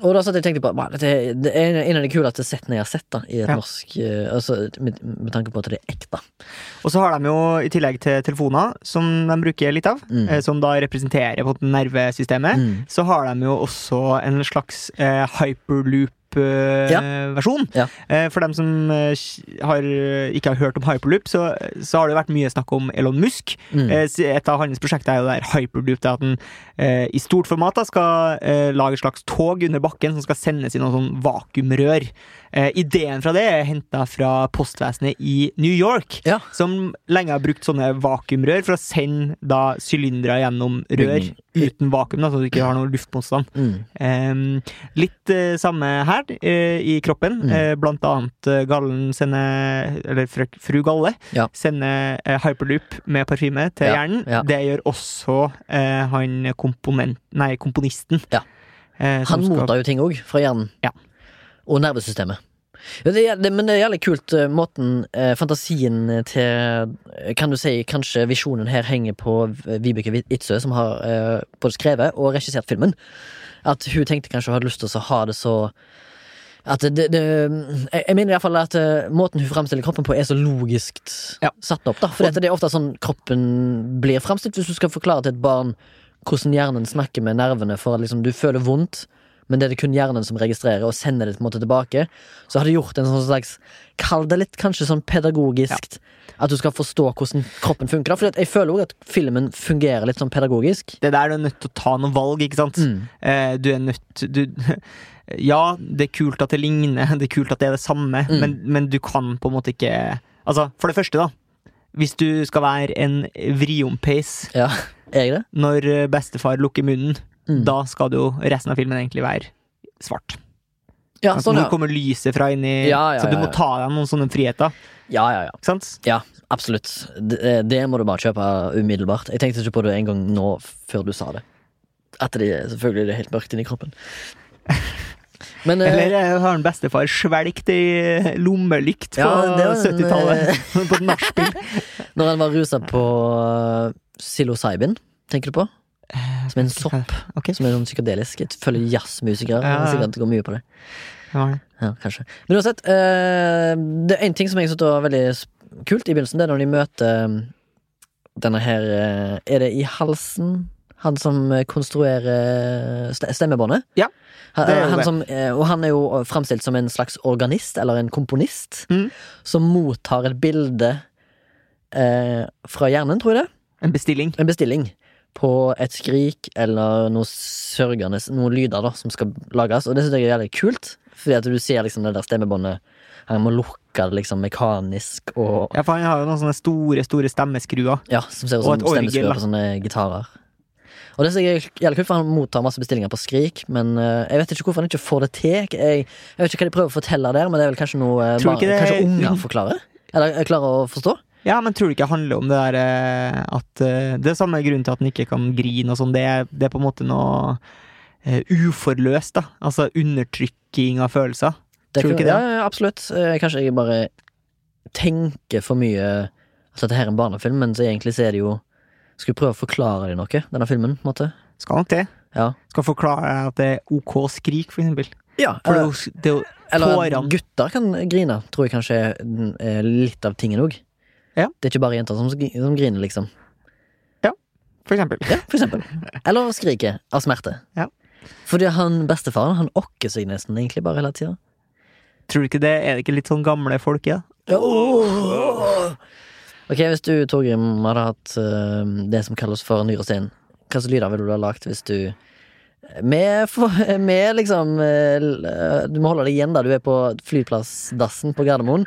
Og da satt jeg og tenkte på man, det, er, Det en av de kuleste settene jeg har sett da i et Ja. norsk eh, Altså med, med tanke på at det er ekte. Og så har de jo, i tillegg til telefoner, som de bruker litt av, Mm. eh, som da representerer på nervesystemet, Mm. så har de jo også en slags eh, hyperloop-versjon. Ja. Ja. for dem som eh, har, ikke har hørt om hyperloop, så, så har det vært mye snakk om Elon Musk. Mm. Eh, et av hans prosjekter er jo der hyperloop, det at han eh, i stort format da, skal eh, lage et slags tog under bakken som skal sendes i noen sånn vakuumrør. Eh, ideen fra det er henta fra postvesenet i New York, Ja. som lenge har brukt sånne vakuumrør for å sende da sylindere gjennom rør uten vakuum, da, så du ikke har noe luftmotstand. Mm. Um, litt uh, samme her eh, i kroppen. Mm. Eh, blant annet eh, Gallen sender Eller fru, Galle Ja. sender hyperloop med parfyme til Ja, hjernen. ja. Det gjør også han komponent... Nei, komponisten. Ja. Han skal- mottar jo ting òg fra hjernen. Ja. Og nervesystemet. Det, det, men det er jævlig kult måten eh, fantasien til Kan du si kanskje visjonen her henger på Vibeke Itzøe, som har eh, både skrevet og regissert filmen. At hun tenkte kanskje hun hadde lyst til å ha det så at det, det, jeg, mener iallfall at eh, måten hun fremstiller kroppen på, er så logisk Ja. satt opp. da For det er ofte sånn kroppen blir fremstilt hvis du skal forklare til et barn hvordan hjernen snakker med nervene for at liksom, du føler vondt, men det er det kun hjernen som registrerer og sender det på en måte tilbake. Så har de gjort en sånn slags Kall det litt kanskje sånn pedagogisk. At du skal forstå hvordan kroppen funker. For jeg føler også at filmen fungerer litt sånn pedagogisk. Det der du er nødt til å ta noen valg, ikke sant? Mm. Eh, du er nødt du, Ja, det er kult at det ligner, det er kult at det er det samme, Mm. men, men du kan på en måte ikke Altså, for det første, da. Hvis du skal være en vriompeis Ja, når bestefar lukker munnen, Mm. da skal jo resten av filmen egentlig være svart. Ja, Altså, sånn, Nå ja. kommer lyset fra inni Ja, Så du må ta deg noen sånne friheter. ja, ja, ja. Ikke sant? Ja, absolutt. Det, det må du bare kjøpe umiddelbart. Jeg tenkte ikke på det en gang nå før du sa det. At det selvfølgelig det er helt mørkt inni kroppen. Men eh, Eller eh, har en bestefar svelgt ei lommelykt på Ja, det var en, 70-tallet? på et nachspiel? når han var rusa på psilocybin, tenker du på? Som er en sopp. Okay. Som er sånn psykedelisk. Jeg følger jazzmusikere. Ja. Sikkert går mye på det. Ja. Ja, kanskje. Men uansett, eh, det er en ting som jeg syntes var veldig kult i begynnelsen. Det er når de møter eh, denne her eh, Er det i halsen? Han som eh, konstruerer stemmebåndet? Ja, Han, er han som, eh, og han er jo framstilt som en slags organist, eller en komponist, Mm. som mottar et bilde eh, fra hjernen, tror jeg det. En bestilling. En bestilling på et skrik eller noe sørgende, noen lyder da, som skal lages, og det synes jeg er jævlig kult, fordi at du ser liksom det der stemmebåndet Han må lukke det liksom mekanisk og Ja, for han har jo noen sånne store, store stemmeskruer. Ja, som ser ut som stemmeskruer på sånne gitarer. Og det synes jeg er jævlig kult, for han mottar masse bestillinger på Skrik, men eh, jeg vet ikke hvorfor han ikke får det til. Jeg, jeg vet ikke hva de prøver å fortelle der, men det er vel kanskje noe eh, Tror du det- kanskje unger forklarer? Eller eh, klarer å forstå? Ja, men tror du ikke det handler om det der eh, at eh, Det er samme grunnen til at han ikke kan grine og sånn. Det, er- det er på en måte noe eh, uforløst, da. Altså undertrykking av følelser. Tror du ikke det? Ja, ja, absolutt. Eh, Kanskje jeg bare tenker for mye at dette er en barnefilm, men så egentlig så er det jo Skal vi prøve å forklare dem noe, denne filmen? på en måte? Skal nok det. Ja. Skal forklare at det er ok skrik, for eksempel. ja det er eller, det er eller gutter kan grine, tror jeg kanskje er litt av tingen òg. Ja. Det er ikke bare jenter som, som griner, liksom. Ja, For eksempel. Ja, for eksempel. Eller skriker av smerte. Ja. Fordi han bestefaren han okker seg nesten egentlig bare hele tida. Tror du ikke det? Er det ikke litt sånn gamle folk i det? Ok, hvis du, Torgrim, hadde hatt uh, det som kalles for nyresten, hva slags lyder ville du ha lagt hvis du med, med liksom eh, Du må holde deg igjen da du er på flyplassdassen på Gardermoen.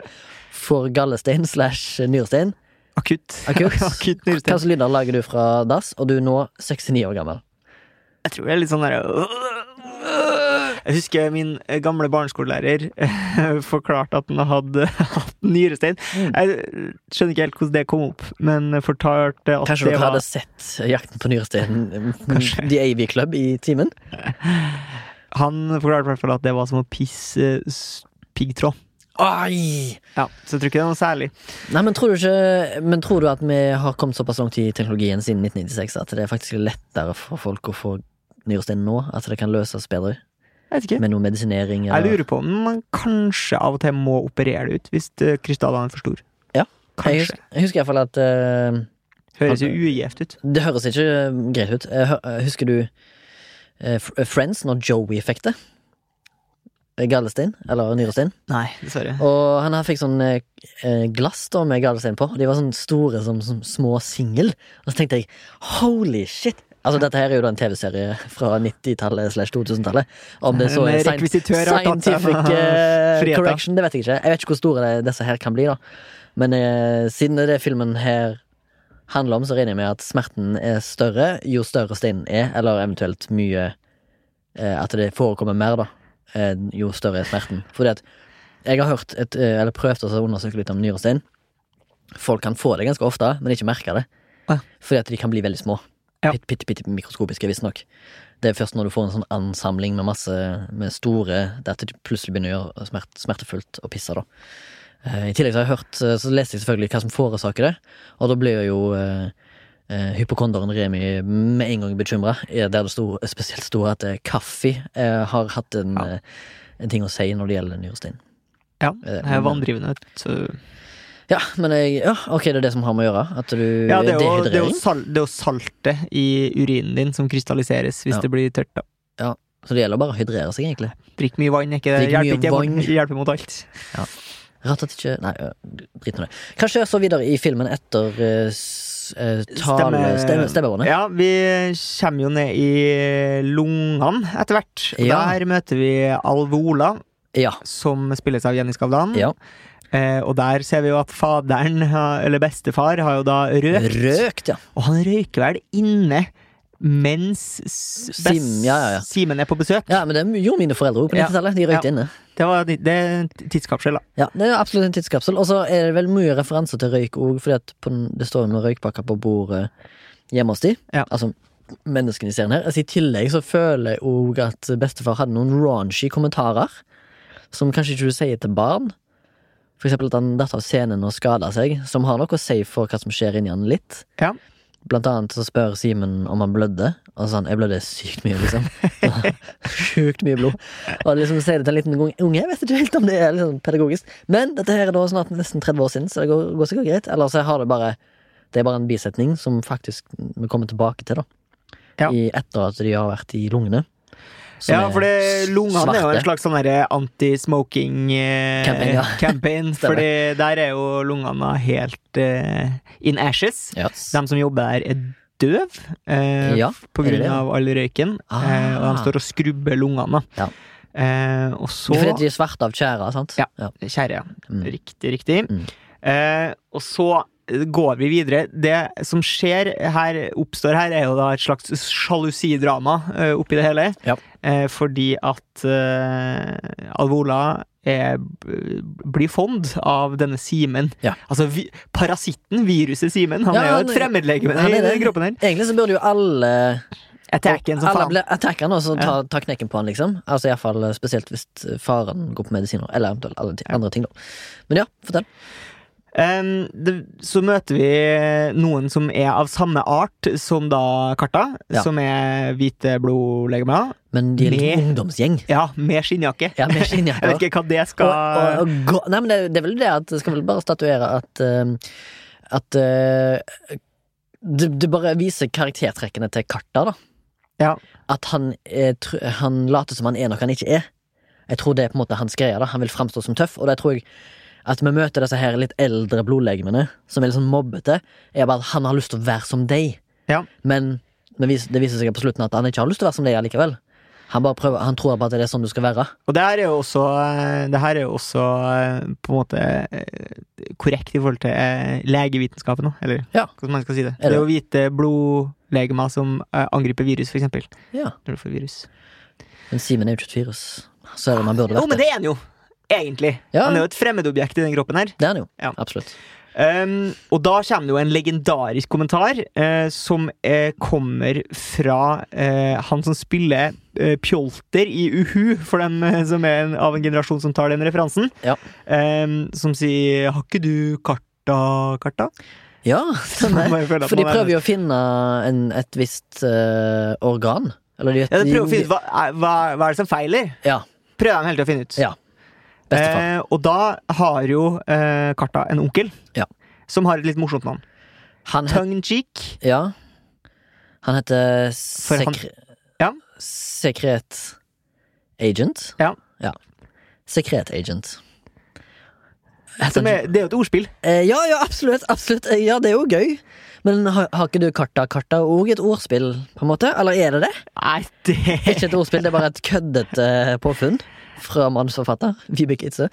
For gallestein slash nyrestein. Akutt. Akutt. Akutt Hva nyresten. slags lyder lager du fra dass, og du er nå 69 år gammel? Jeg tror det er litt sånn derre Jeg husker min eh, gamle barneskolelærer eh, forklarte at han hadde hatt nyrestein. Mm. Jeg skjønner ikke helt hvordan det kom opp, men fortalte at Kanskje det dere var hadde sett Jakten på nyresteinen, Kanskje. The AV Club, i timen? Han forklarte i hvert fall at det var som å pisse piggtråd. Oi! Ja, så jeg tror ikke det er noe særlig. Nei, men tror, du ikke, men tror du at vi har kommet såpass langt i teknologien siden 1996 at det er faktisk lettere for folk å få nyrestein nå? At det kan løses bedre? Jeg vet ikke. Med noe medisinering? Jeg lurer på om man kanskje av og til må operere det ut hvis eh, krystallene er for store. Ja. Jeg Kanskje. husker, jeg husker i hvert fall at uh, Høres jo ugjevt ut. Det høres ikke greit ut. Jeg eh, Husker du uh, Friends, når Joey fikk det? Gallestein, eller nyrestein. Nei, dessverre. Og han her fikk sånn eh, glass da med gallestein på. De var sånn store som, som små singel. Og så tenkte jeg holy shit! Altså Dette her er jo da en TV-serie fra 90-tallet slash 2000-tallet. Om det så er scientific uh, correction, det vet jeg ikke. Jeg vet ikke hvor store det, disse her kan bli, da. Men uh, siden det filmen her handler om, så regner jeg med at smerten er større jo større steinen er, eller eventuelt mye uh, At det forekommer mer, da. Jo større er smerten. Fordi at jeg har hørt et, eller prøvd å undersøke litt om nyrestein. Folk kan få det ganske ofte, men ikke merke det. Fordi at de kan bli veldig små. Ja. Pitt, pitt, pitt, mikroskopiske, visstnok. Det er først når du får en sånn ansamling med masse med store Det at plutselig begynner å gjøre smert, smertefullt å pisse, da. Eh, I tillegg så har jeg hørt eh, Så leste jeg selvfølgelig hva som forårsaker det, og da blir jo eh, eh, hypokonderen Remi med en gang bekymra, der det sto, spesielt sto at kaffe eh, har hatt en, Ja. en ting å si når det gjelder nyrestein. Ja, det er vanndrivende. Så. Ja, men jeg, ja, ok, det er det som har med å gjøre? At du Ja, det er, jo, det, er jo sal, det er jo saltet i urinen din som krystalliseres hvis Ja. det blir tørt. da Så det gjelder bare å hydrere seg, egentlig. Drikk mye vann, ikke det hjelper, ikke vann. hjelper mot alt. Rart at ikke Nei, drit nå i det. Hva skjer så videre i filmen etter uh, tale... Stemme, stemmebåndet? Ja, vi kommer jo ned i lungene etter hvert. Ja. Der møter vi Alvola, Ja. som spilles av Jenny Skavlan. ja. Eh, og der ser vi jo at faderen, eller bestefar, har jo da røkt. Røkt, ja. Og han røyker vel inne mens Sim- ja, ja, ja. Simen er på besøk. Ja, men det gjorde mine foreldre òg på Ja. 90-tallet. De røykte inne. Det, var, det er en tidskapsel, da. Ja, Det er absolutt en tidskapsel. Og så er det vel mye referanser til røyk òg, fordi den- det står jo noen røykpakker på bordet hjemme hos de. Altså menneskene i serien her. Altså, I tillegg så føler jeg òg at bestefar hadde noen raunchy kommentarer, som kanskje ikke du sier til barn. For eksempel at han datt av scenen og skada seg, som har noe å si for hva som skjer inni han litt. Ja. Blant annet så spør Simen om han blødde, og sånn 'jeg blødde sykt mye', liksom. Sjukt mye blod. Og liksom sier det til en liten ung- unge, jeg vet ikke helt om det er liksom pedagogisk. Men dette her er da snart nesten 30 år siden, så det går, går sikkert greit. Eller så har det bare Det er bare en bisetning som faktisk vi kommer tilbake til, da. Ja. I, etter at de har vært i lungene. Ja, for lungene er jo en slags sånn anti-smoking eh, Campaign, ja. fordi der er jo lungene helt eh, in ashes. Yes. De som jobber der, er døv eh, Ja, på det grunn av all røyken. Eh, og de står og skrubber lungene. Ja. Eh, og så Fordi de er svarte av tjæra, sant? Ja. Tjære, ja. Mm. Riktig, riktig. Mm. Eh, og så går vi videre. Det som skjer her, oppstår her, er jo da et slags sjalusidrama eh, oppi det hele. Ja. Eh, fordi at eh, Alvola er, blir fond av denne Simen. Ja. Altså vi, parasitten, viruset Simen. Han Ja, er jo et fremmedlegeme i kroppen her. Egentlig så burde jo alle Attacken som faen. blir attacker så ta, ta knekken på han, liksom. Altså Iallfall spesielt hvis faren går på medisiner. Eller eventuelt alle andre ting, da. Men ja, fortell. Um, det, så møter vi noen som er av samme art som da Karta, Ja. som er hvite blodlegemer. Men de er Med- ungdomsgjeng. Ja, med skinnjakke. Ja, med Jeg vet ikke hva det skal Og, og, og nei, men det, det er vel det at det skal vel bare statuere at uh, At uh, det, det bare viser karaktertrekkene til Karta, da. Ja. At han, er, han later som han er noe han ikke er. Jeg tror det er på en måte hans greie. da Han vil framstå som tøff, og det tror jeg at vi møter disse her litt eldre blodlegemene, som er litt sånn mobbete, er bare at han har lyst til å være som deg. Ja. Men det viser, det viser seg på slutten at han ikke har lyst til å være som deg allikevel. Han, prøver, han tror bare at det er sånn du skal være. Og det her er jo også, eh, det er jo også eh, på en måte eh, korrekt i forhold til legevitenskapen. Eller Ja. hvordan man skal si det. Det det? er jo hvite blodlegemer som angriper virus, for eksempel. Ja. Når du får virus. Men Simen er jo ikke et virus. Så er det man burde Jo, men det er han jo! Egentlig. Ja. Han er jo et fremmedobjekt i den kroppen her. Det er han jo. Ja. Absolutt. Um, og da kommer det jo en legendarisk kommentar uh, som uh, kommer fra uh, han som spiller Pjolter i Uhu, for dem som er en, av en generasjon som tar den referansen. Ja. Um, som sier 'Har ikke du karta, karta?' Ja, For de er- prøver jo å finne en, et visst organ. Eller de, Ja, de prøver å finne ut hva, hva, hva er det som feiler. Ja. Prøver de hele tida å finne ut. Ja. Eh, og da har jo eh, Karta en onkel Ja. som har et litt morsomt navn. Han Tongue cheek. ja. Han heter sekre, Ja. Sekret Agent. Ja. Sekret Agent. Som er, det er jo et ordspill. Eh, ja, ja, absolutt. absolutt Eh, Ja, det er jo gøy. Men har, har ikke du Karta Karta òg et ordspill, på en måte? Eller er det det? Nei, det Ikke et ordspill, det er bare et køddete påfunn fra manusforfatter Vibeke Itze.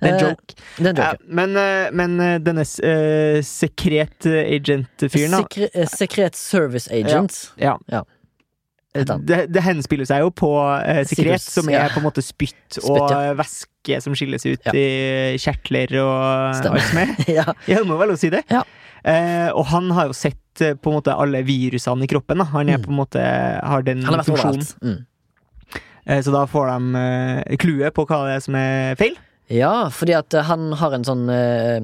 Det er en Eh, joke. Er en Ja, men, eh, men eh, denne uh, sekret agent-fyren, da Sekre, eh, sekret service agent. ja. Ja. Han. Det, det henspiller seg jo på eh, sekret, Sikkert, som ja. er på en måte spytt og Spytt, ja. eh, væske som skilles ut Ja. i kjertler og Stemmer. alt som er. ja. Jeg må vel å si det. Ja. Eh, og han har jo sett eh, på en måte alle virusene i kroppen. Da. Han er Mm. på en måte har den funksjonen. Mm. Eh, så da får de eh, clouet på hva det er som er feil. Ja, fordi at eh, han har en sånn eh,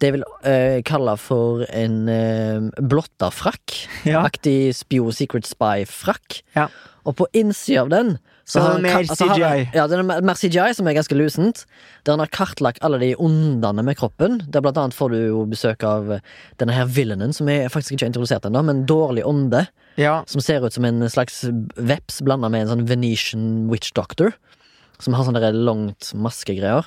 Det jeg vil eh, kalle for en blotta frakk. Ja. Aktig Spio Secret Spy-frakk. Ja. Og på innsida av den Så har han mer CGI. altså han-. Ja, det er mer- CGI, som er ganske lusent. Der han har kartlagt alle de ondene med kroppen. Der blant annet får du jo besøk av denne her villainen, som jeg faktisk ikke har introdusert ennå, men dårlig ånde. Ja. Som ser ut som en slags veps blanda med en sånn Venetian witch doctor. Som har sånne langt maskegreier.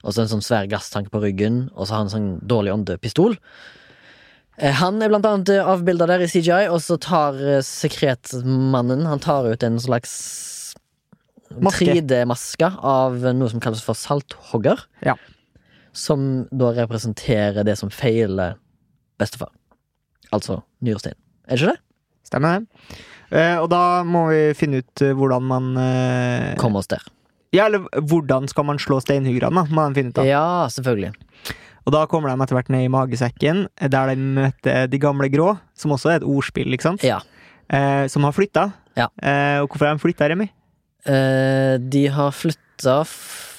Og så en sånn svær gasstank på ryggen, og så har han en sånn dårlig åndepistol. Eh, Han er blant annet avbilda der i CGI, og så tar eh, sekretmannen Han tar ut en slags 3D-maske av noe som kalles for salthogger. Ja. Som da representerer det som feiler bestefar. Altså nyrestein. Er det ikke det? Stemmer det. Eh, og da må vi finne ut eh, hvordan man eh, Kom oss der. Ja, eller hvordan skal man slå steinhuggerne, da, må de finne ut av. Ja, selvfølgelig. Og da kommer de etter hvert ned i magesekken, der de møter de gamle grå, som også er et ordspill, ikke sant? Ja. Eh, som har flytta. Ja. Eh, og hvorfor har de flytta, Remi? Eh, de har flytta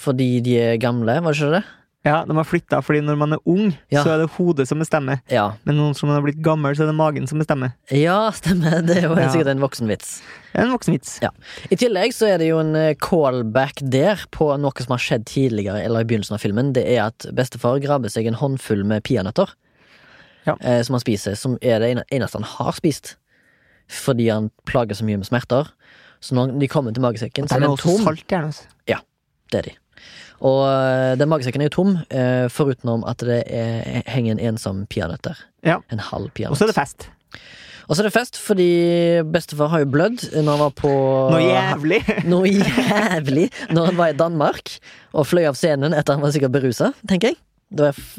fordi de er gamle, var det ikke det? Ja, de har flytta fordi når man er ung, Ja. så er det hodet som bestemmer. Ja. Men når man har blitt gammel, så er det magen som bestemmer. ja, stemmer. Det er jo Ja. sikkert en voksenvits. En voksenvits. Ja. I tillegg så er det jo en eh, callback der på noe som har skjedd tidligere, eller i begynnelsen av filmen. Det er at bestefar grabber seg en håndfull med peanøtter. Ja. Eh, som han spiser, som er det eneste han har spist. Fordi han plager så mye med smerter. Så når de kommer til magesekken, så er den tom. salt, gjerne. Ja, Det er de. Og eh, den magesekken er jo tom, eh, foruten om at det er, henger en ensom peanøtt der. Ja. En halv Og så er det fest. Og så er det fest, fordi bestefar har jo blødd når han var på Noe jævlig. Noe jævlig når han var i Danmark og fløy av scenen etter han var sikkert berusa, tenker jeg. Det var f-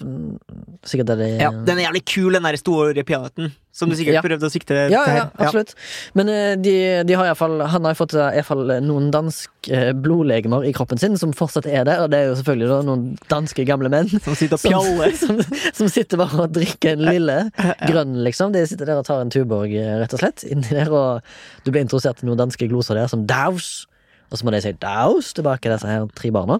sikkert det de Ja, den er jævlig kul, den der store peanøtten. Som du sikkert Ja. prøvde å sikte ja, til. ja, absolutt. Men eh, de, de har i fall, han har fått eh, i hvert fall noen danske blodlegemer i kroppen sin som fortsatt er der, og det er jo selvfølgelig da noen danske gamle menn. Som sitter og pjaller. som, som sitter bare og drikker en lille grønn, liksom. De sitter der og tar en Tuborg, eh, rett og slett. Inni der, og du blir introdusert til noen danske gloser der, som daus. Og så må de si daus tilbake, disse her tre barna.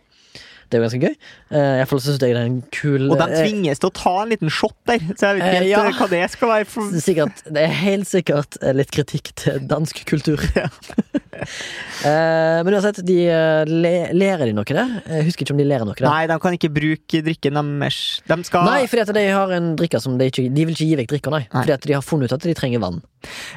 Det er jo ganske gøy. Uh, Iallfall syns jeg det er en kul Og de eh, tvinges til å ta en liten shot der, så jeg vet ikke Eh, helt ja. eh, hva det skal være. For... Sikkert, det er helt sikkert eh, litt kritikk til dansk kultur. Eh, men uansett, de eh, le, lærer de noe der? Jeg husker ikke om de lærer noe der. Nei, de kan ikke bruke drikken deres. De skal Nei, fordi at de har en drikke som de ikke De vil ikke gi vekk drikka, nei. Nei. Fordi at de har funnet ut at de trenger vann.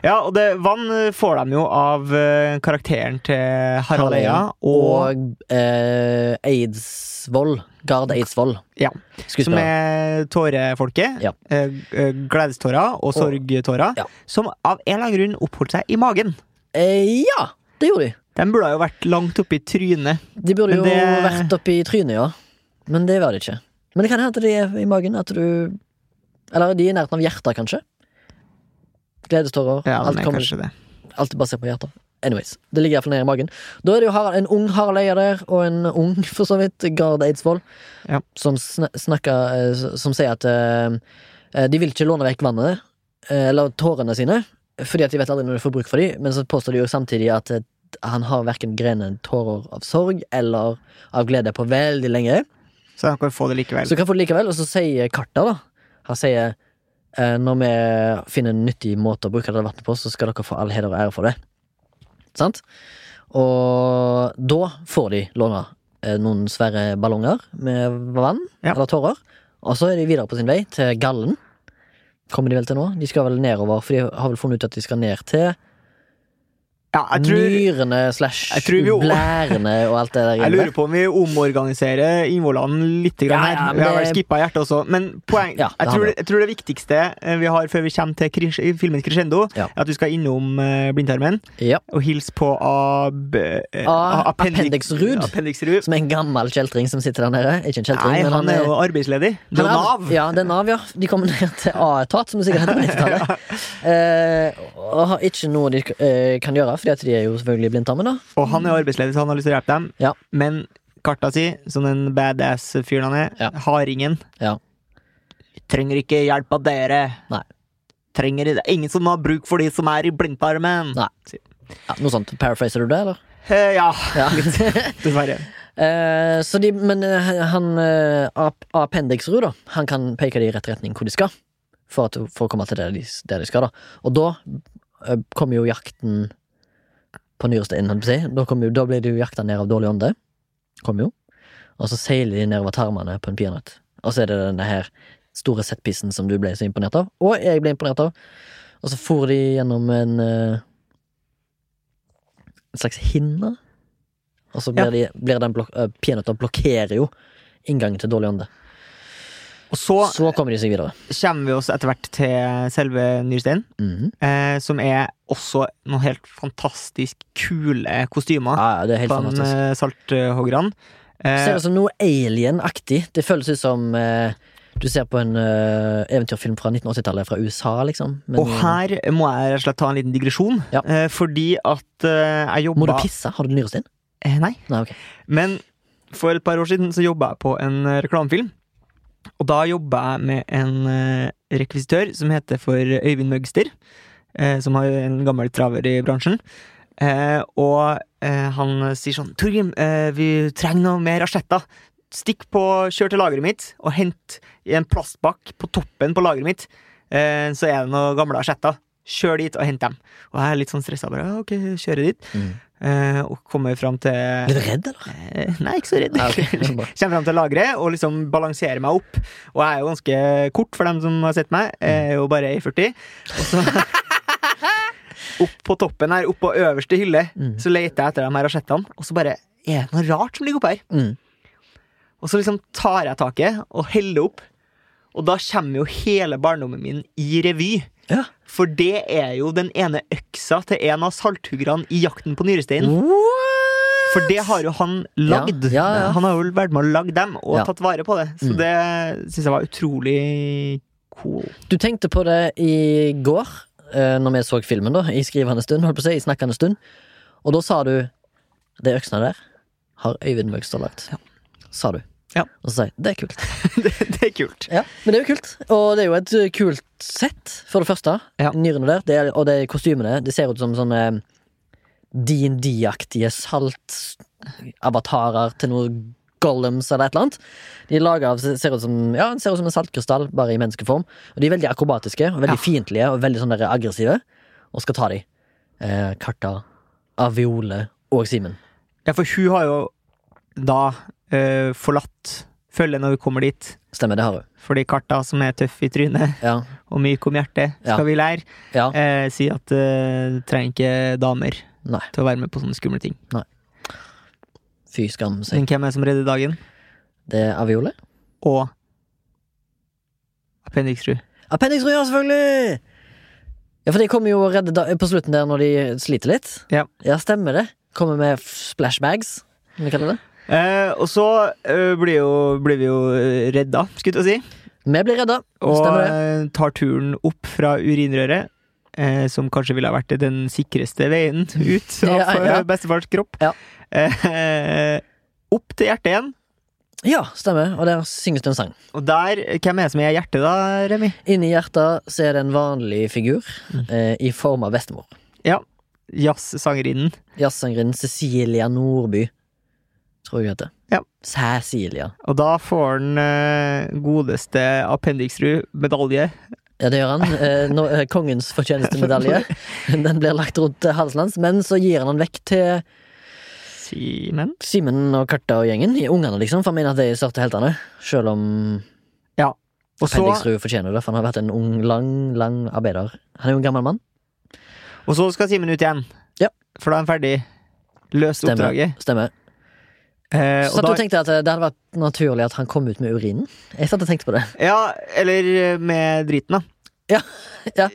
Ja, og det, vann eh, får de jo av eh, karakteren til Harald Eia og, og eh, Eidsvoll. Gard Eidsvoll. Ja, som er tårefolket. Ja. Eh, eh, gledestårer og sorgtårer. Ja. Som av en eller annen grunn oppholdt seg i magen. Eh, ja, det gjorde de. De burde jo vært langt oppi trynet. De burde Men jo det- vært oppi trynet, ja. Men det var det ikke. Men det kan hende at de er i magen. At du Eller de er i nærheten av hjertet, kanskje. Gledestårer. Ja, alt er kommer det. Alltid basert på hjertet. Anyways, det ligger iallfall nede i magen. Da er det jo en ung Harald Eia der, og en ung, for så vidt, Gard Eidsvoll, Ja. som sn snakker eh, Som sier at eh, de vil ikke låne vekk vannet, eller tårene sine, fordi at de vet aldri når de får bruk for dem, men så påstår de jo samtidig at eh, han har verken grene tårer av sorg eller av glede på veldig lenge. Så han kan få det likevel. Så kan få det likevel, og så sier Karta, da Han sier eh, når vi finner en nyttig måte å bruke det vannet på, så skal dere få all heder og ære for det. Sant? Og da får de låne eh, noen svære ballonger med vann, Ja. eller tårer. Og så er de videre på sin vei til Gallen. Kommer de vel til nå? De skal vel nedover, for de har vel funnet ut at de skal ned til Ja, tror, nyrene slash blærene og alt det der. jeg lurer på om vi omorganiserer innvollene litt Ja, her. ja, vi har vel skippa hjertet også. Men poeng, Ja, jeg, tror, jeg tror det viktigste eh, vi har før vi kommer til kris, filmen crescendo, er at du skal innom uh, blindtarmen Ja. og hilse på ab, eh, appendix- Ruud. Som er en gammel kjeltring som sitter der nede. Ikke en kjeltring, Nei, men han er jo arbeidsledig. Det er Nav. Ja, det er Nav, ja. De kommer ned til A-etat, som du sikkert heter på 90-tallet. Uh, og har ikke noe de uh, kan gjøre, fordi at de er jo selvfølgelig blindtarmen, da. Og han er arbeidsledig, så han har lyst til å hjelpe dem. Ja. Men karta si, som den badass fyren han er, Ja. hardingen Ja. Trenger ikke hjelp av dere. Nei. Trenger det ingen som har bruk for de som er i blindtarmen. Nei. Ja, noe sånt. Paraphraser du det, eller? Eh, ja, Ja. dessverre. Eh, så de, men eh, han uh, Appendixrud, da, han kan peke dem i rett retning hvor de skal. For, at, for å komme til det de, det de skal, da. Og da eh, kommer jo jakten på nyreste holdt jeg på å si. Da, jo, da blir de jakta ned av dårlig ånde. Kommer jo. Og så seiler de nedover tarmene på en peanøtt. Og så er det denne her store setpissen som du ble så imponert av. Og jeg ble imponert av. Og så for de gjennom en eh, En slags hinne. Og så blir, de, blir den blok uh, peanøtta blokkerer jo inngangen til dårlig ånde. Og så Så kommer de seg videre. kommer vi oss etter hvert til selve Nyrstein, mm -hmm. eh, som er også noen helt fantastisk kule kostymer Ja, ja, det er helt på fantastisk. eh, salthoggerne. Eh, Ser ut som noe alien-aktig. Det føles ut som eh, du ser på en uh, eventyrfilm fra 1980-tallet fra USA, liksom. Men, og her må jeg rett og slett ta en liten digresjon, Ja. eh, fordi at eh, jeg jobba Må du pisse? Har du nyrestein? Eh, nei. Nei, okay. Men for et par år siden så jobba jeg på en eh, reklamefilm. Og da jobba jeg med en eh, rekvisitør som heter for Øyvind Møgster. eh, Som har en gammel traver i bransjen. Eh, Og han sier sånn Torgrim, vi trenger noe mer asjetter. Stikk på, kjør til lageret mitt og hent i en plastbakk på toppen på lageret mitt. Så er det noen gamle asjetter. Kjør dit og hent dem. Og jeg er litt sånn stressa. Bare, «Ja, ok, kjører dit. Mm. Eh, og kommer fram til Litt redd, eller? Eh, Nei, ikke så redd. Ja, ok, det er bra. Kommer fram til lageret og liksom balanserer meg opp. Og jeg er jo ganske kort for dem som har sett meg. Jeg er jo bare 1,40. Og så Opp på toppen her, opp på øverste hylle, Mm. så leter jeg etter de her asjettene. Og så bare er det noe rart som ligger oppe her. Mm. Og så liksom tar jeg taket og heller opp. Og da kommer jo hele barndommen min i revy. Ja. For det er jo den ene øksa til en av salthuggerne i Jakten på nyresteinen. For det har jo han lagd. Ja, ja. Han har jo vært med å lage dem, og tatt vare på det. Så Mm. det syns jeg var utrolig cool. Du tenkte på det i går, eh, når vi så filmen, da, i skrivende stund, holdt på å si, i snakkende stund. Og da sa du Det øksene der har Øyvind Vøgstad lagt. Sa du. Ja. Og så sa jeg det er kult. det, det er kult. Ja, Men det er jo kult. Og det er jo et uh, kult sett, for det første. Ja. Nyrene der. Det er, og det er kostymene. Det ser ut som sånne DND-aktige saltavatarer til noe Gollums eller et eller annet. De lager, av, ser ut som, ja, ser ut som en saltkrystall, bare i menneskeform. Og de er veldig akrobatiske og veldig Ja. fiendtlige og veldig sånn aggressive. Og skal ta de. Eh, Karta, Aviole og Simen. Ja, for hun har jo da eh, forlatt følge når vi kommer dit. Stemmer, det har hun. Fordi Karta, som er tøff i trynet Ja. og myk om hjertet, Ja. skal vi lære, ja. uh, si at uh, trenger ikke damer Nei. til å være med på sånne skumle ting. Nei. Fy skam seg. Men hvem er det som redder dagen? Det er Aviole. Og Appendixrud. Appendix ja, selvfølgelig! Ja, for de kommer jo og redder på slutten der når de sliter litt. Ja. stemmer det. Kommer med splashbags, som vi kaller det. Eh, og så eh, blir, jo, blir vi jo eh, redda, skulle jeg si. Vi blir redda. Og Stemmer det. eh, tar turen opp fra urinrøret. Eh, som kanskje ville ha vært den sikreste veien ut av Ja, ja. bestefars kropp. Ja. Eh, opp til hjertet igjen. Ja, stemmer. Og der synges det en sang. Og der, hvem er det som er hjertet, da, Remi? Inni hjertet så er det en vanlig figur Mm. eh, i form av bestemor. Jazzsangerinnen. Jazzsangerinnen Cecilia Nordby, tror jeg det. Ja. Cecilia. Og da får han eh, godeste Appendixrud medalje. Ja, det gjør han. Eh, nå, eh, kongens fortjenestemedalje. Den blir lagt rundt eh, halsen hans, men så gir han den vekk til Simen. Simen og Karta og gjengen. Ungene, liksom, for han mener at de er de heltene. Selv om Og så, Appendixrud fortjener det, for han har vært en ung, lang, lang arbeider. Han er jo en gammel mann. og så skal Simen ut igjen. Ja. For da er han ferdig. Løst Stemmer. oppdraget. Stemmer. Eh, Så da, du tenkte at eh, det hadde vært naturlig at han kom ut med urinen? Jeg satt og tenkte på det. ja, eller eh, med driten, da. Ja,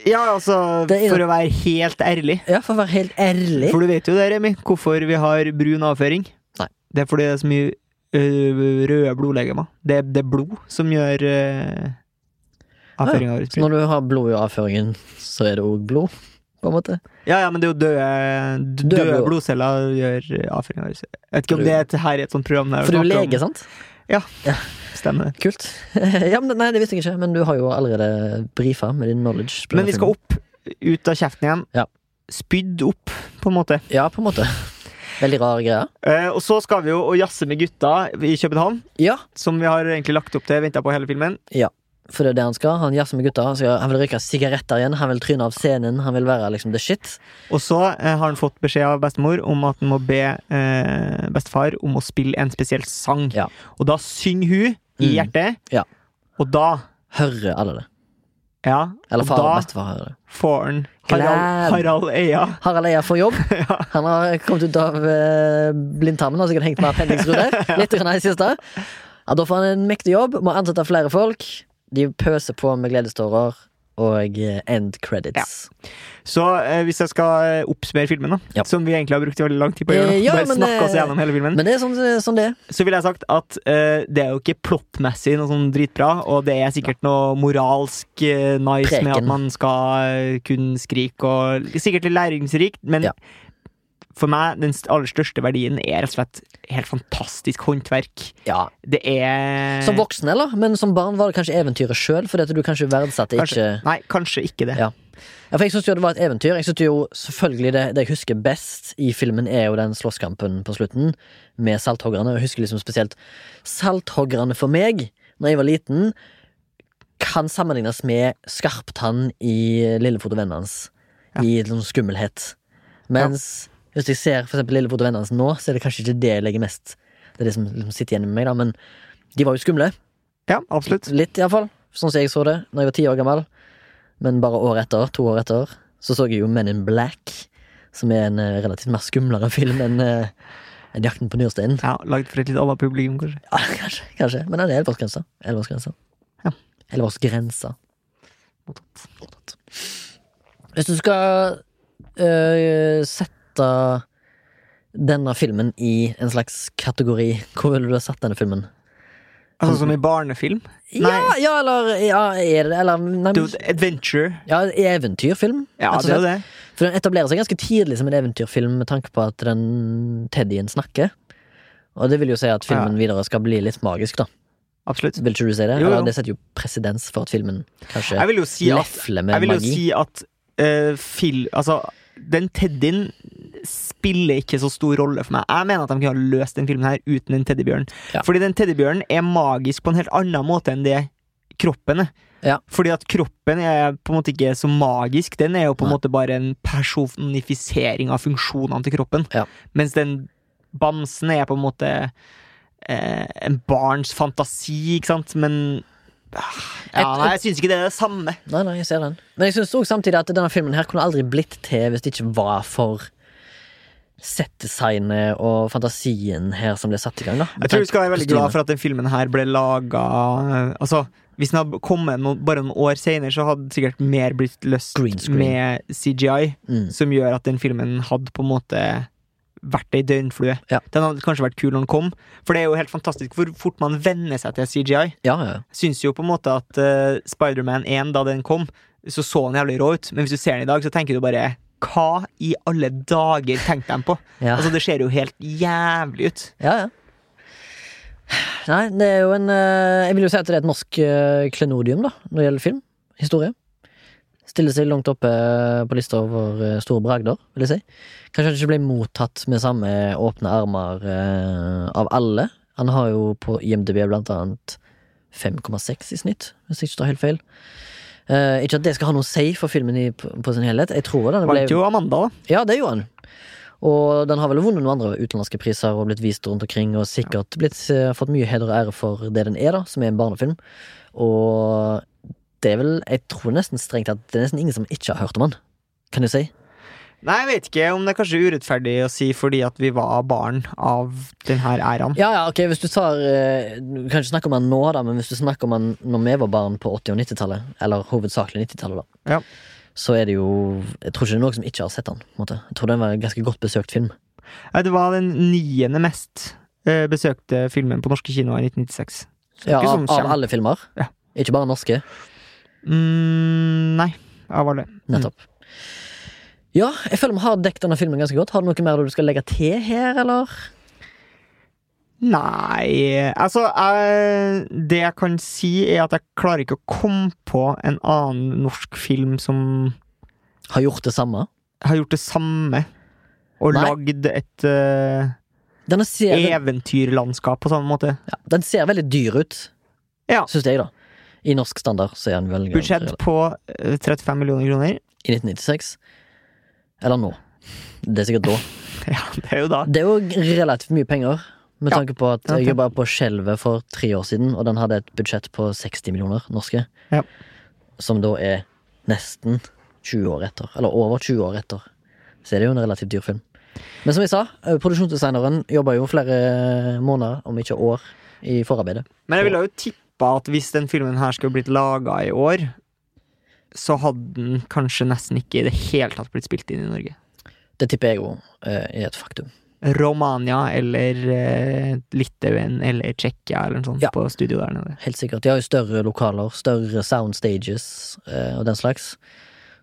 ja. altså, er- for å være helt ærlig. Ja, for å være helt ærlig. For du vet jo det, Remi, hvorfor vi har brun avføring. Nei. Det er fordi det er så mye uh, røde blodlegemer. Det, det er blod som gjør uh, avføringa vår. Så når du har blod i avføringen, så er det òg blod, på en måte? Ja, ja, men det er jo døde, Døde døde blod. blodceller gjør avføringa. Jeg vet ikke om det er et- her i et sånt program For du er lege, om- Ja. ja. Stemmer det. Kult. ja, men Nei, det visste jeg ikke, men du har jo allerede brifa med din knowledge. Men vi skal opp, ut av kjeften igjen. Ja. Spydd opp, på en måte. Ja, på en måte. Veldig rar greie. Eh, og så skal vi jo jazze med gutta i København, Ja, som vi har egentlig lagt opp til, venta på hele filmen. For det er det han skal. Han jazzer med gutta. Han, skal, han vil røyke sigaretter igjen. Han vil tryne av scenen. Han vil være liksom the shit. Og så eh, har han fått beskjed av bestemor om at han må be eh, bestefar om å spille en spesiell sang. Ja. Og da synger hun i Mm. hjertet, Ja. og da Hører alle det. Ja, Eller og far og da bestefar hører det. får han Harald, Harald Eia. Harald Eia får jobb. Han har kommet ut av eh, blindtarmen. Har sikkert hengt med appendixrud. Litt i det siste. Ja, da får han en mektig jobb. Må ansette flere folk. De pøser på med gledestårer og eh, end credits. Så eh, hvis jeg skal eh, oppsummere filmen, da, Ja. som vi egentlig har brukt veldig lang tid på å gjøre, Eh, ja, bare snakke oss gjennom hele filmen, Men det er sånn, sånn det så ville jeg sagt at eh, det er jo ikke plottmessig noe sånn dritbra, og det er sikkert noe moralsk eh, nice med at man skal kunne skrike, og sikkert litt læringsrikt, men Ja. For meg, den aller største verdien er rett og slett helt fantastisk håndverk. Ja. Det er Som voksen, eller? Men som barn var det kanskje eventyret sjøl, fordi at du kanskje verdsatte ikke Kanskje, nei, kanskje ikke det. Ja. Ja, for jeg synes jo det var et eventyr. Jeg synes jo selvfølgelig det, det jeg husker best i filmen, er jo den slåsskampen på slutten med salthoggerne. Jeg husker liksom spesielt Salthoggerne for meg, når jeg var liten, kan sammenlignes med Skarptann i Lillefot og vennene hans. Ja. I sånn skummelhet. Mens hvis jeg ser for eksempel Lillefot og vennene hans nå, så er det kanskje ikke det jeg legger mest Det er det som liksom sitter igjen med meg, da. Men de var jo skumle. Ja, absolutt. Litt, iallfall. Sånn som jeg så det Når jeg var ti år gammel. Men bare år etter, to år etter, så så jeg jo Men in Black, som er en eh, relativt mer skumlere film enn eh, enn Jakten på nyrsteinen. Ja, Lagd for et litt annet publikum, kanskje. Ja, kanskje, kanskje. Men den er elleveårsgrensa. Elleveårsgrensa. Ja. Elleveårsgrensa. Mottatt. Hvis du skal øh, sette denne filmen i en slags kategori, hvor ville du ha satt denne filmen? Altså som i barnefilm? Nei. Ja, ja, eller ja, det Eller nei, er adventure. ja, eventyrfilm. Ja, det er det. For den etablerer seg ganske tidlig som en eventyrfilm med tanke på at den teddyen snakker. Og det vil jo si at filmen videre skal bli litt magisk, da. Absolutt. Vil ikke du si det? Jo, jo. Eller det setter jo presedens for at filmen kanskje Jeg vil jo si at, lefler med jeg vil jo magi. si at uh, fil, altså, den teddyen spiller ikke så stor rolle for meg. Jeg mener at de kunne ha løst den filmen her uten en teddybjørn. Ja. Fordi den teddybjørnen er magisk på en helt annen måte enn det kroppen er. Ja. Fordi at kroppen er på en måte ikke så magisk. Den er jo på en måte bare en personifisering av funksjonene til kroppen. Ja. Mens den bamsen er på en måte eh, en barns fantasi, ikke sant? Men ja, nei, jeg syns ikke det er det samme. Nei, nei, jeg ser den. Men jeg syns samtidig at denne filmen her kunne aldri blitt til hvis det ikke var for settdesignet og fantasien her som ble satt i gang. da Jeg tror vi skal være veldig glad for at den filmen her ble laga Altså, hvis den hadde kommet noen, bare noen år senere, så hadde sikkert mer blitt løst med CGI, mm. som gjør at den filmen hadde på en måte vært ei døgnflue. Ja. Den hadde kanskje vært kul når den kom, for det er jo helt fantastisk hvor fort man venner seg til CGI. Ja, ja. Syns jo på en måte at uh, Spiderman 1, da den kom, så så den jævlig rå ut, men hvis du ser den i dag, så tenker du bare hva i alle dager tenkte de på? ja. Altså, det ser jo helt jævlig ut. Ja, ja. Nei, det er jo en eh, Jeg vil jo si at det er et norsk eh, klenodium, da, når det gjelder film. Historie. Stiller seg langt oppe på lista over eh, store bragder, vil jeg si. Kanskje han ikke ble mottatt med samme åpne armer eh, av alle. Han har jo på IMDb blant annet 5,6 i snitt, hvis jeg ikke tar helt feil. Eh, ikke at det skal ha noe å si for filmen i, på, på sin helhet. Jeg tror den ble Vant jo Amanda, da. ja, det gjorde han. Og den har vel vunnet noen andre utenlandske priser og blitt vist rundt omkring, og sikkert blitt, eh, fått mye heder og ære for det den er, da, som er en barnefilm. Og det er vel, jeg tror nesten strengt at det er nesten ingen som ikke har hørt om den. Kan du si? Nei, jeg vet ikke om det er kanskje urettferdig å si fordi at vi var barn av denne æraen. Ja, ja, ok, hvis du tar eh, Du kan ikke snakke om den nå, da, men hvis du snakker om den når vi var barn på 80- og 90-tallet, eller hovedsakelig 90-tallet, da, Ja. så er det jo Jeg tror ikke det er noen som ikke har sett måte. Jeg tror den var en ganske godt besøkt film. Nei, Det var den niende mest eh, besøkte filmen på norske kinoer i 1996. Så det er Ja, av, sånn av alle filmer. Ja. Ikke bare norske. Mm, nei, Jeg var det. Nettopp. Ja, jeg føler vi har dekket denne filmen ganske godt. Har du noe mer du skal legge til her, eller? Nei Altså, jeg, det jeg kan si, er at jeg klarer ikke å komme på en annen norsk film som Har gjort det samme? har gjort det samme. Og Nei. lagd et uh, ser, eventyrlandskap på samme måte. ja, den ser veldig dyr ut, Ja. syns jeg, da. I norsk standard så er han veldig Budsjett på eh, 35 millioner kroner. I 1996. Eller nå. Det er sikkert da. Ja, det er jo da. Det er jo relativt mye penger. Med tanke på at jeg jobba på Skjelvet for tre år siden, og den hadde et budsjett på 60 millioner norske. Ja. Som da er nesten 20 år etter. Eller over 20 år etter. Så er det jo en relativt dyr film. Men som jeg sa, eh, produksjonsdesigneren jobba jo flere måneder, om ikke år, i forarbeidet. Men jeg ville jo tippa at hvis den filmen her skulle blitt laga i år, så hadde den kanskje nesten ikke i det hele tatt blitt spilt inn i Norge. Det tipper jeg jo eh, er et faktum. Romania eller eh, Litauen eller Tsjekkia eller noe sånt Ja. på studio der nede. Helt sikkert. De har jo større lokaler, større soundstages eh, og den slags.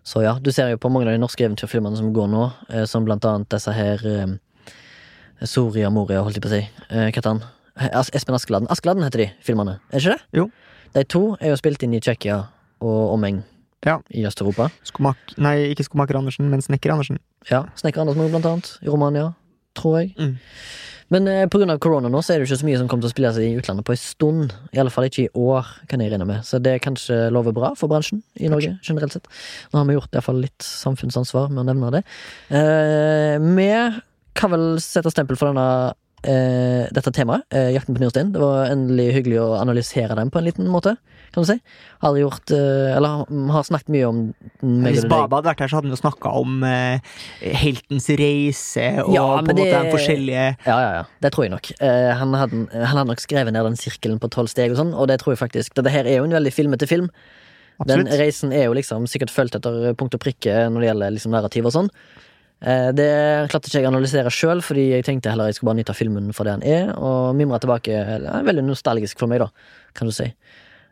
Så ja, du ser jo på mange av de norske eventyrfilmene som går nå, eh, som blant annet disse her eh, Soria Moria, holdt jeg på å si. Eh, Espen Askeladden. Askeladden heter de filmene, er ikke det? Jo. De to er jo spilt inn i Tsjekkia og omegn Ja. i Øst-Europa. Skomak nei, ikke Skomaker Andersen, men Snekker Andersen. Ja, Snekker Andersen blant annet, i Romania, tror jeg. Mm. Men eh, av korona nå, så er det jo ikke så mye som kommer til å spille seg i utlandet på en stund. I alle fall ikke i år, kan jeg regne med. Så det kanskje lover bra for bransjen i Norge, generelt sett. Nå har vi gjort i hvert fall litt samfunnsansvar med å nevne det. Eh, vi kan vel sette stempel for denne eh, dette temaet, eh, Jakten på Nyrstein. Det var endelig hyggelig å analysere den på en liten måte, kan du si. Har gjort eh, Eller har snakket mye om Hvis. Baba hadde vært her, så hadde han jo snakka om eh, heltens reise og Ja, på en måte den de forskjellige Ja, ja, ja. Det tror jeg nok. Eh, han, hadde, han hadde nok skrevet ned den sirkelen på tolv steg og sånn, og det tror jeg faktisk. Dette her er jo en veldig filmete film. Den reisen er jo liksom sikkert fulgt etter punkt og prikke når det gjelder liksom narrativ og sånn. Eh, Det klarte ikke jeg å analysere sjøl, fordi jeg tenkte heller jeg skulle bare nyte filmen for det den er, og mimre tilbake. Det er veldig nostalgisk for meg, da, kan du si.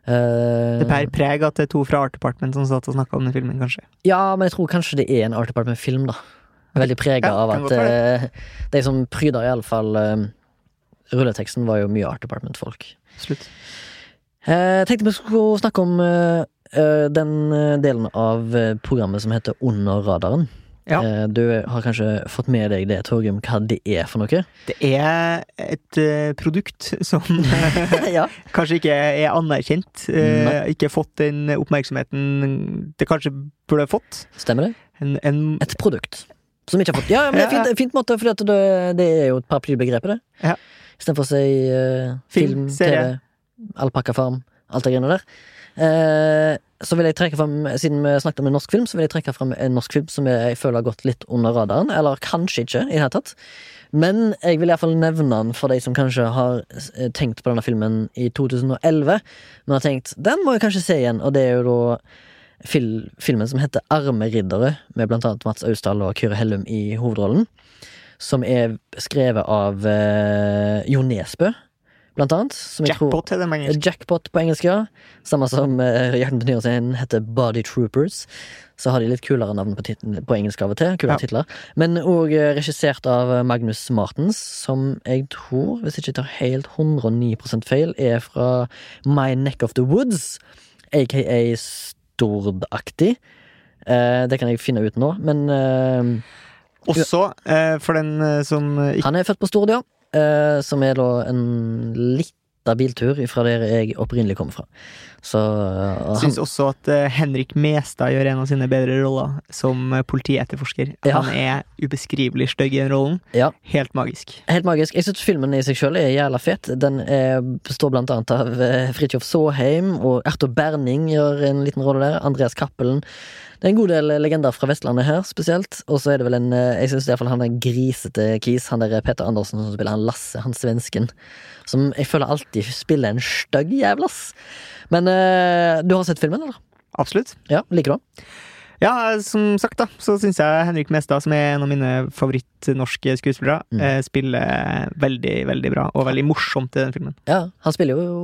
Eh, Det bærer preg at det er to fra Art Department som satt og snakka om den filmen, kanskje. Ja, men jeg tror kanskje det er en Art Department-film, da. Veldig prega Ja, av at eh, de som pryder, iallfall uh, Rulleteksten var jo mye Art Department-folk. Slutt. Jeg tenkte vi skulle snakke om den delen av programmet som heter Under radaren. Ja. Eh, Du har kanskje fått med deg det, Torgrim, hva det er for noe? Det er et eh, produkt som ja. kanskje ikke er anerkjent. eh, Nei. ikke fått den oppmerksomheten det kanskje burde fått. Stemmer det? En, en, Et produkt. Som ikke har fått Ja, men det er fint, fint måte, for det, det er jo et paraplybegrep, det. Ja. Istedenfor å si uh, Film, film. TV, alpakkafarm, alt det greiene der. Eh, så vil jeg trekke frem, Siden vi snakket om en norsk film, så vil jeg trekke frem en norsk film som jeg føler har gått litt under radaren. Eller kanskje ikke, i det hele tatt. Men jeg vil iallfall nevne den for de som kanskje har eh, tenkt på denne filmen i 2011, men har tenkt den må jeg kanskje se igjen, og det er jo da fil filmen som heter Arme riddere, med blant annet Mats Austdal og Kyrre Hellum i hovedrollen. Som er skrevet av eh, Jo Nesbø, blant annet. Som jeg tror- jackpot er det engelsk. Jackpot på engelsk, ja. Samme som uh, Jakten på nyårsdagen heter Body Troopers. Så har de litt kulere navn på, på engelsk av og til. Kulere Ja. titler. Men òg regissert av eh, Magnus Martens, som jeg tror, hvis jeg ikke tar helt 109% feil, er fra My Neck of the Woods, aka Stordaktig. Uh, det kan jeg finne ut nå, men uh, Også eh, for den eh, som han er født på Stord, ja. Eh, som er da en lita biltur fra der jeg opprinnelig kommer fra. Så han, syns også at uh, Henrik Mestad gjør en av sine bedre roller som eh, politietterforsker. Ja. Han er ubeskrivelig stygg i den rollen. Ja. Helt magisk. Helt magisk. Jeg syns filmen i seg sjøl er jævla fet. Den er, består blant annet av uh, Fridtjof Saaheim, og Erto Berning gjør en liten rolle der. Andreas Cappelen. Det er en god del legender fra Vestlandet her, spesielt. Og så er det vel en Jeg syns iallfall han er grisete kis. Han der Peter Andersen som spiller han Lasse, han svensken. Som jeg føler alltid spiller en stygg jævlas. Men uh, du har sett filmen, eller? Absolutt. Ja, liker du den? Ja, som sagt, da, så syns jeg Henrik Mestad, som er en av mine favorittnorske skuespillere, Mm. eh, spiller veldig, veldig bra, og veldig morsomt i den filmen. Ja, han spiller jo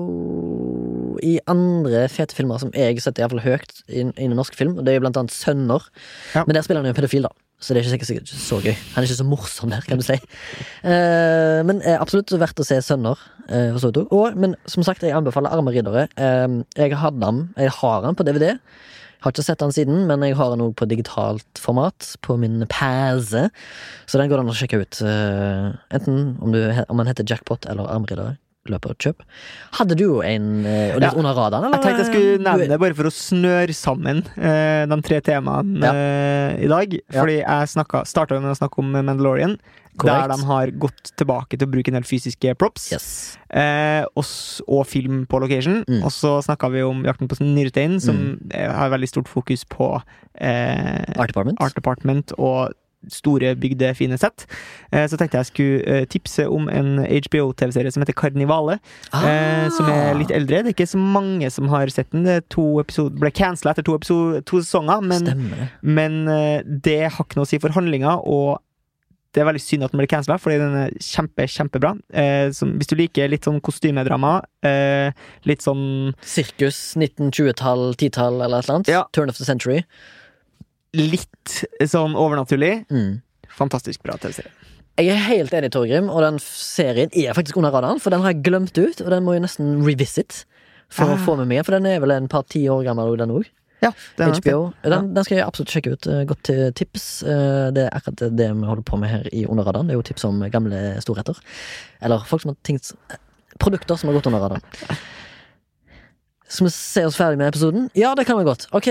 i andre fete filmer som jeg setter iallfall høyt I innen norsk film. Og det er jo blant annet Sønner. Ja. Men der spiller han jo en pedofil, da. Så det er ikke sikkert, så gøy. Han er ikke så morsom der, kan du si. Uh, men uh, absolutt verdt å se Sønner. Uh, og, men som sagt, jeg anbefaler Arme riddere. Uh, jeg han, jeg har han på DVD. Har ikke sett han siden, men jeg har han òg på digitalt format på min pæse. Så den går det an å sjekke ut. enten om, du, om han heter Jackpot eller Armriddere. Løp og kjøp. Hadde du jo en eh, litt Ja, under radaren, eller? Jeg tenkte jeg skulle nevne det bare for å snøre sammen eh, de tre temaene Ja. eh, i dag. Ja. Fordi jeg snakka, starta med å snakke om Mandalorian, Correct. der de har gått tilbake til å bruke en del fysiske props. Yes. Eh, og, og film på location. Mm. Og så snakka vi om Jakten på nyresteinen, som mm. har veldig stort fokus på eh, Art Department. Art Department og store, bygde, fine sett. Eh, så tenkte jeg skulle eh, tipse om en HBO-TV-serie som heter Karnivale. Ah. som er litt eldre. Det er ikke så mange som har sett den. Det er ble cancela etter to, episode, to sesonger, men, men det har ikke noe å si for handlinga. Og det er veldig synd at den ble cancela, fordi den er kjempe, kjempebra. Eh, som, hvis du liker litt sånn kostymedrama, eh, litt sånn Sirkus 1920-tall, 10-tall eller et eller annet. Ja. Turn of the century. Litt sånn overnaturlig, Mm. fantastisk bra TV-serie. Jeg er helt enig, Torgrim, og den serien er faktisk under radaren, for den har jeg glemt ut, og den må jeg nesten revisit for Ah. å få med meg, for den er vel en par ti år gammel, den òg. Ja. HBO. Den, den skal jeg absolutt sjekke ut. Eh, Godt tips. Eh, Det er akkurat det vi holder på med her i Under radaren. Det er jo tips om gamle storheter. Eller folk som har tenkt Produkter som har gått under radaren. Skal vi se oss ferdig med episoden? Ja, det kan vi godt. Ok.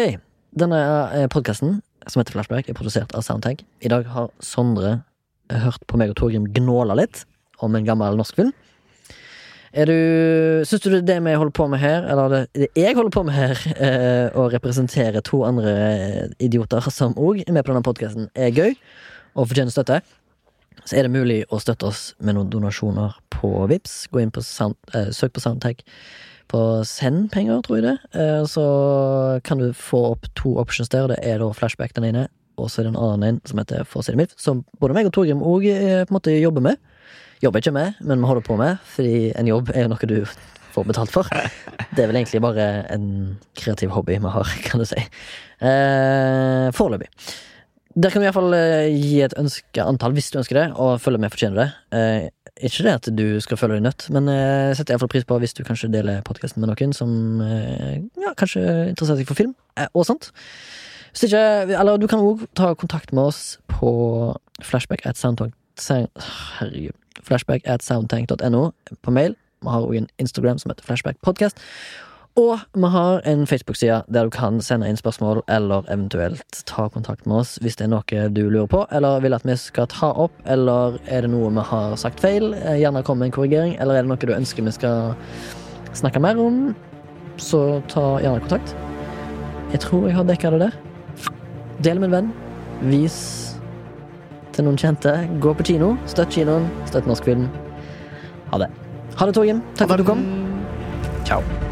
Denne podkasten, som heter Flashback, er produsert av Soundtag. I dag har Sondre eh, hørt på meg og Torgrim gnåle litt om en gammel norsk film. Er du, Syns du det vi holder på med her, eller det, jeg holder på med her, eh, å representere to andre idioter som òg er med på denne podkasten, er gøy og fortjener støtte? så er det mulig å støtte oss med noen donasjoner på Vips. Gå inn på sound, eh, Søk på Soundtag på send penger, tror jeg det. Eh, så kan du få opp to options der. Det er da flashback den ene, og så er det en annen en som heter For å si som både meg og Torgrim òg på en måte jobber med. Jobber ikke med, men vi holder på med, fordi en jobb er jo noe du får betalt for. Det er vel egentlig bare en kreativ hobby vi har, kan du si. Eh, Foreløpig. Der kan du iallfall eh, gi et ønske antall, hvis du ønsker det, og følge med fortjener det. Eh, ikke det at du skal føle deg nødt, men eh, jeg setter iallfall pris på hvis du kanskje deler podkasten med noen som eh, ja, kanskje interesserer seg for film eh, og sånt. Hvis ikke, eller du kan òg ta kontakt med oss på flashback at soundtank Herregud. Flashback at soundtank.no på mail. Vi har òg en Instagram som heter Flashback Podcast. Og vi har en Facebook-side der du kan sende inn spørsmål, eller eventuelt ta kontakt med oss hvis det er noe du lurer på, eller vil at vi skal ta opp, eller er det noe vi har sagt feil? Eh, Gjerne kom med en korrigering, eller er det noe du ønsker vi skal snakke mer om? Så ta gjerne kontakt. Jeg tror jeg har dekka det der. Del med en venn. Vis til noen kjente. Gå på kino. Støtt kinoen. Støtt norsk film. Ha det. Ha det, Torgrim. Takk for at du kom. Ciao.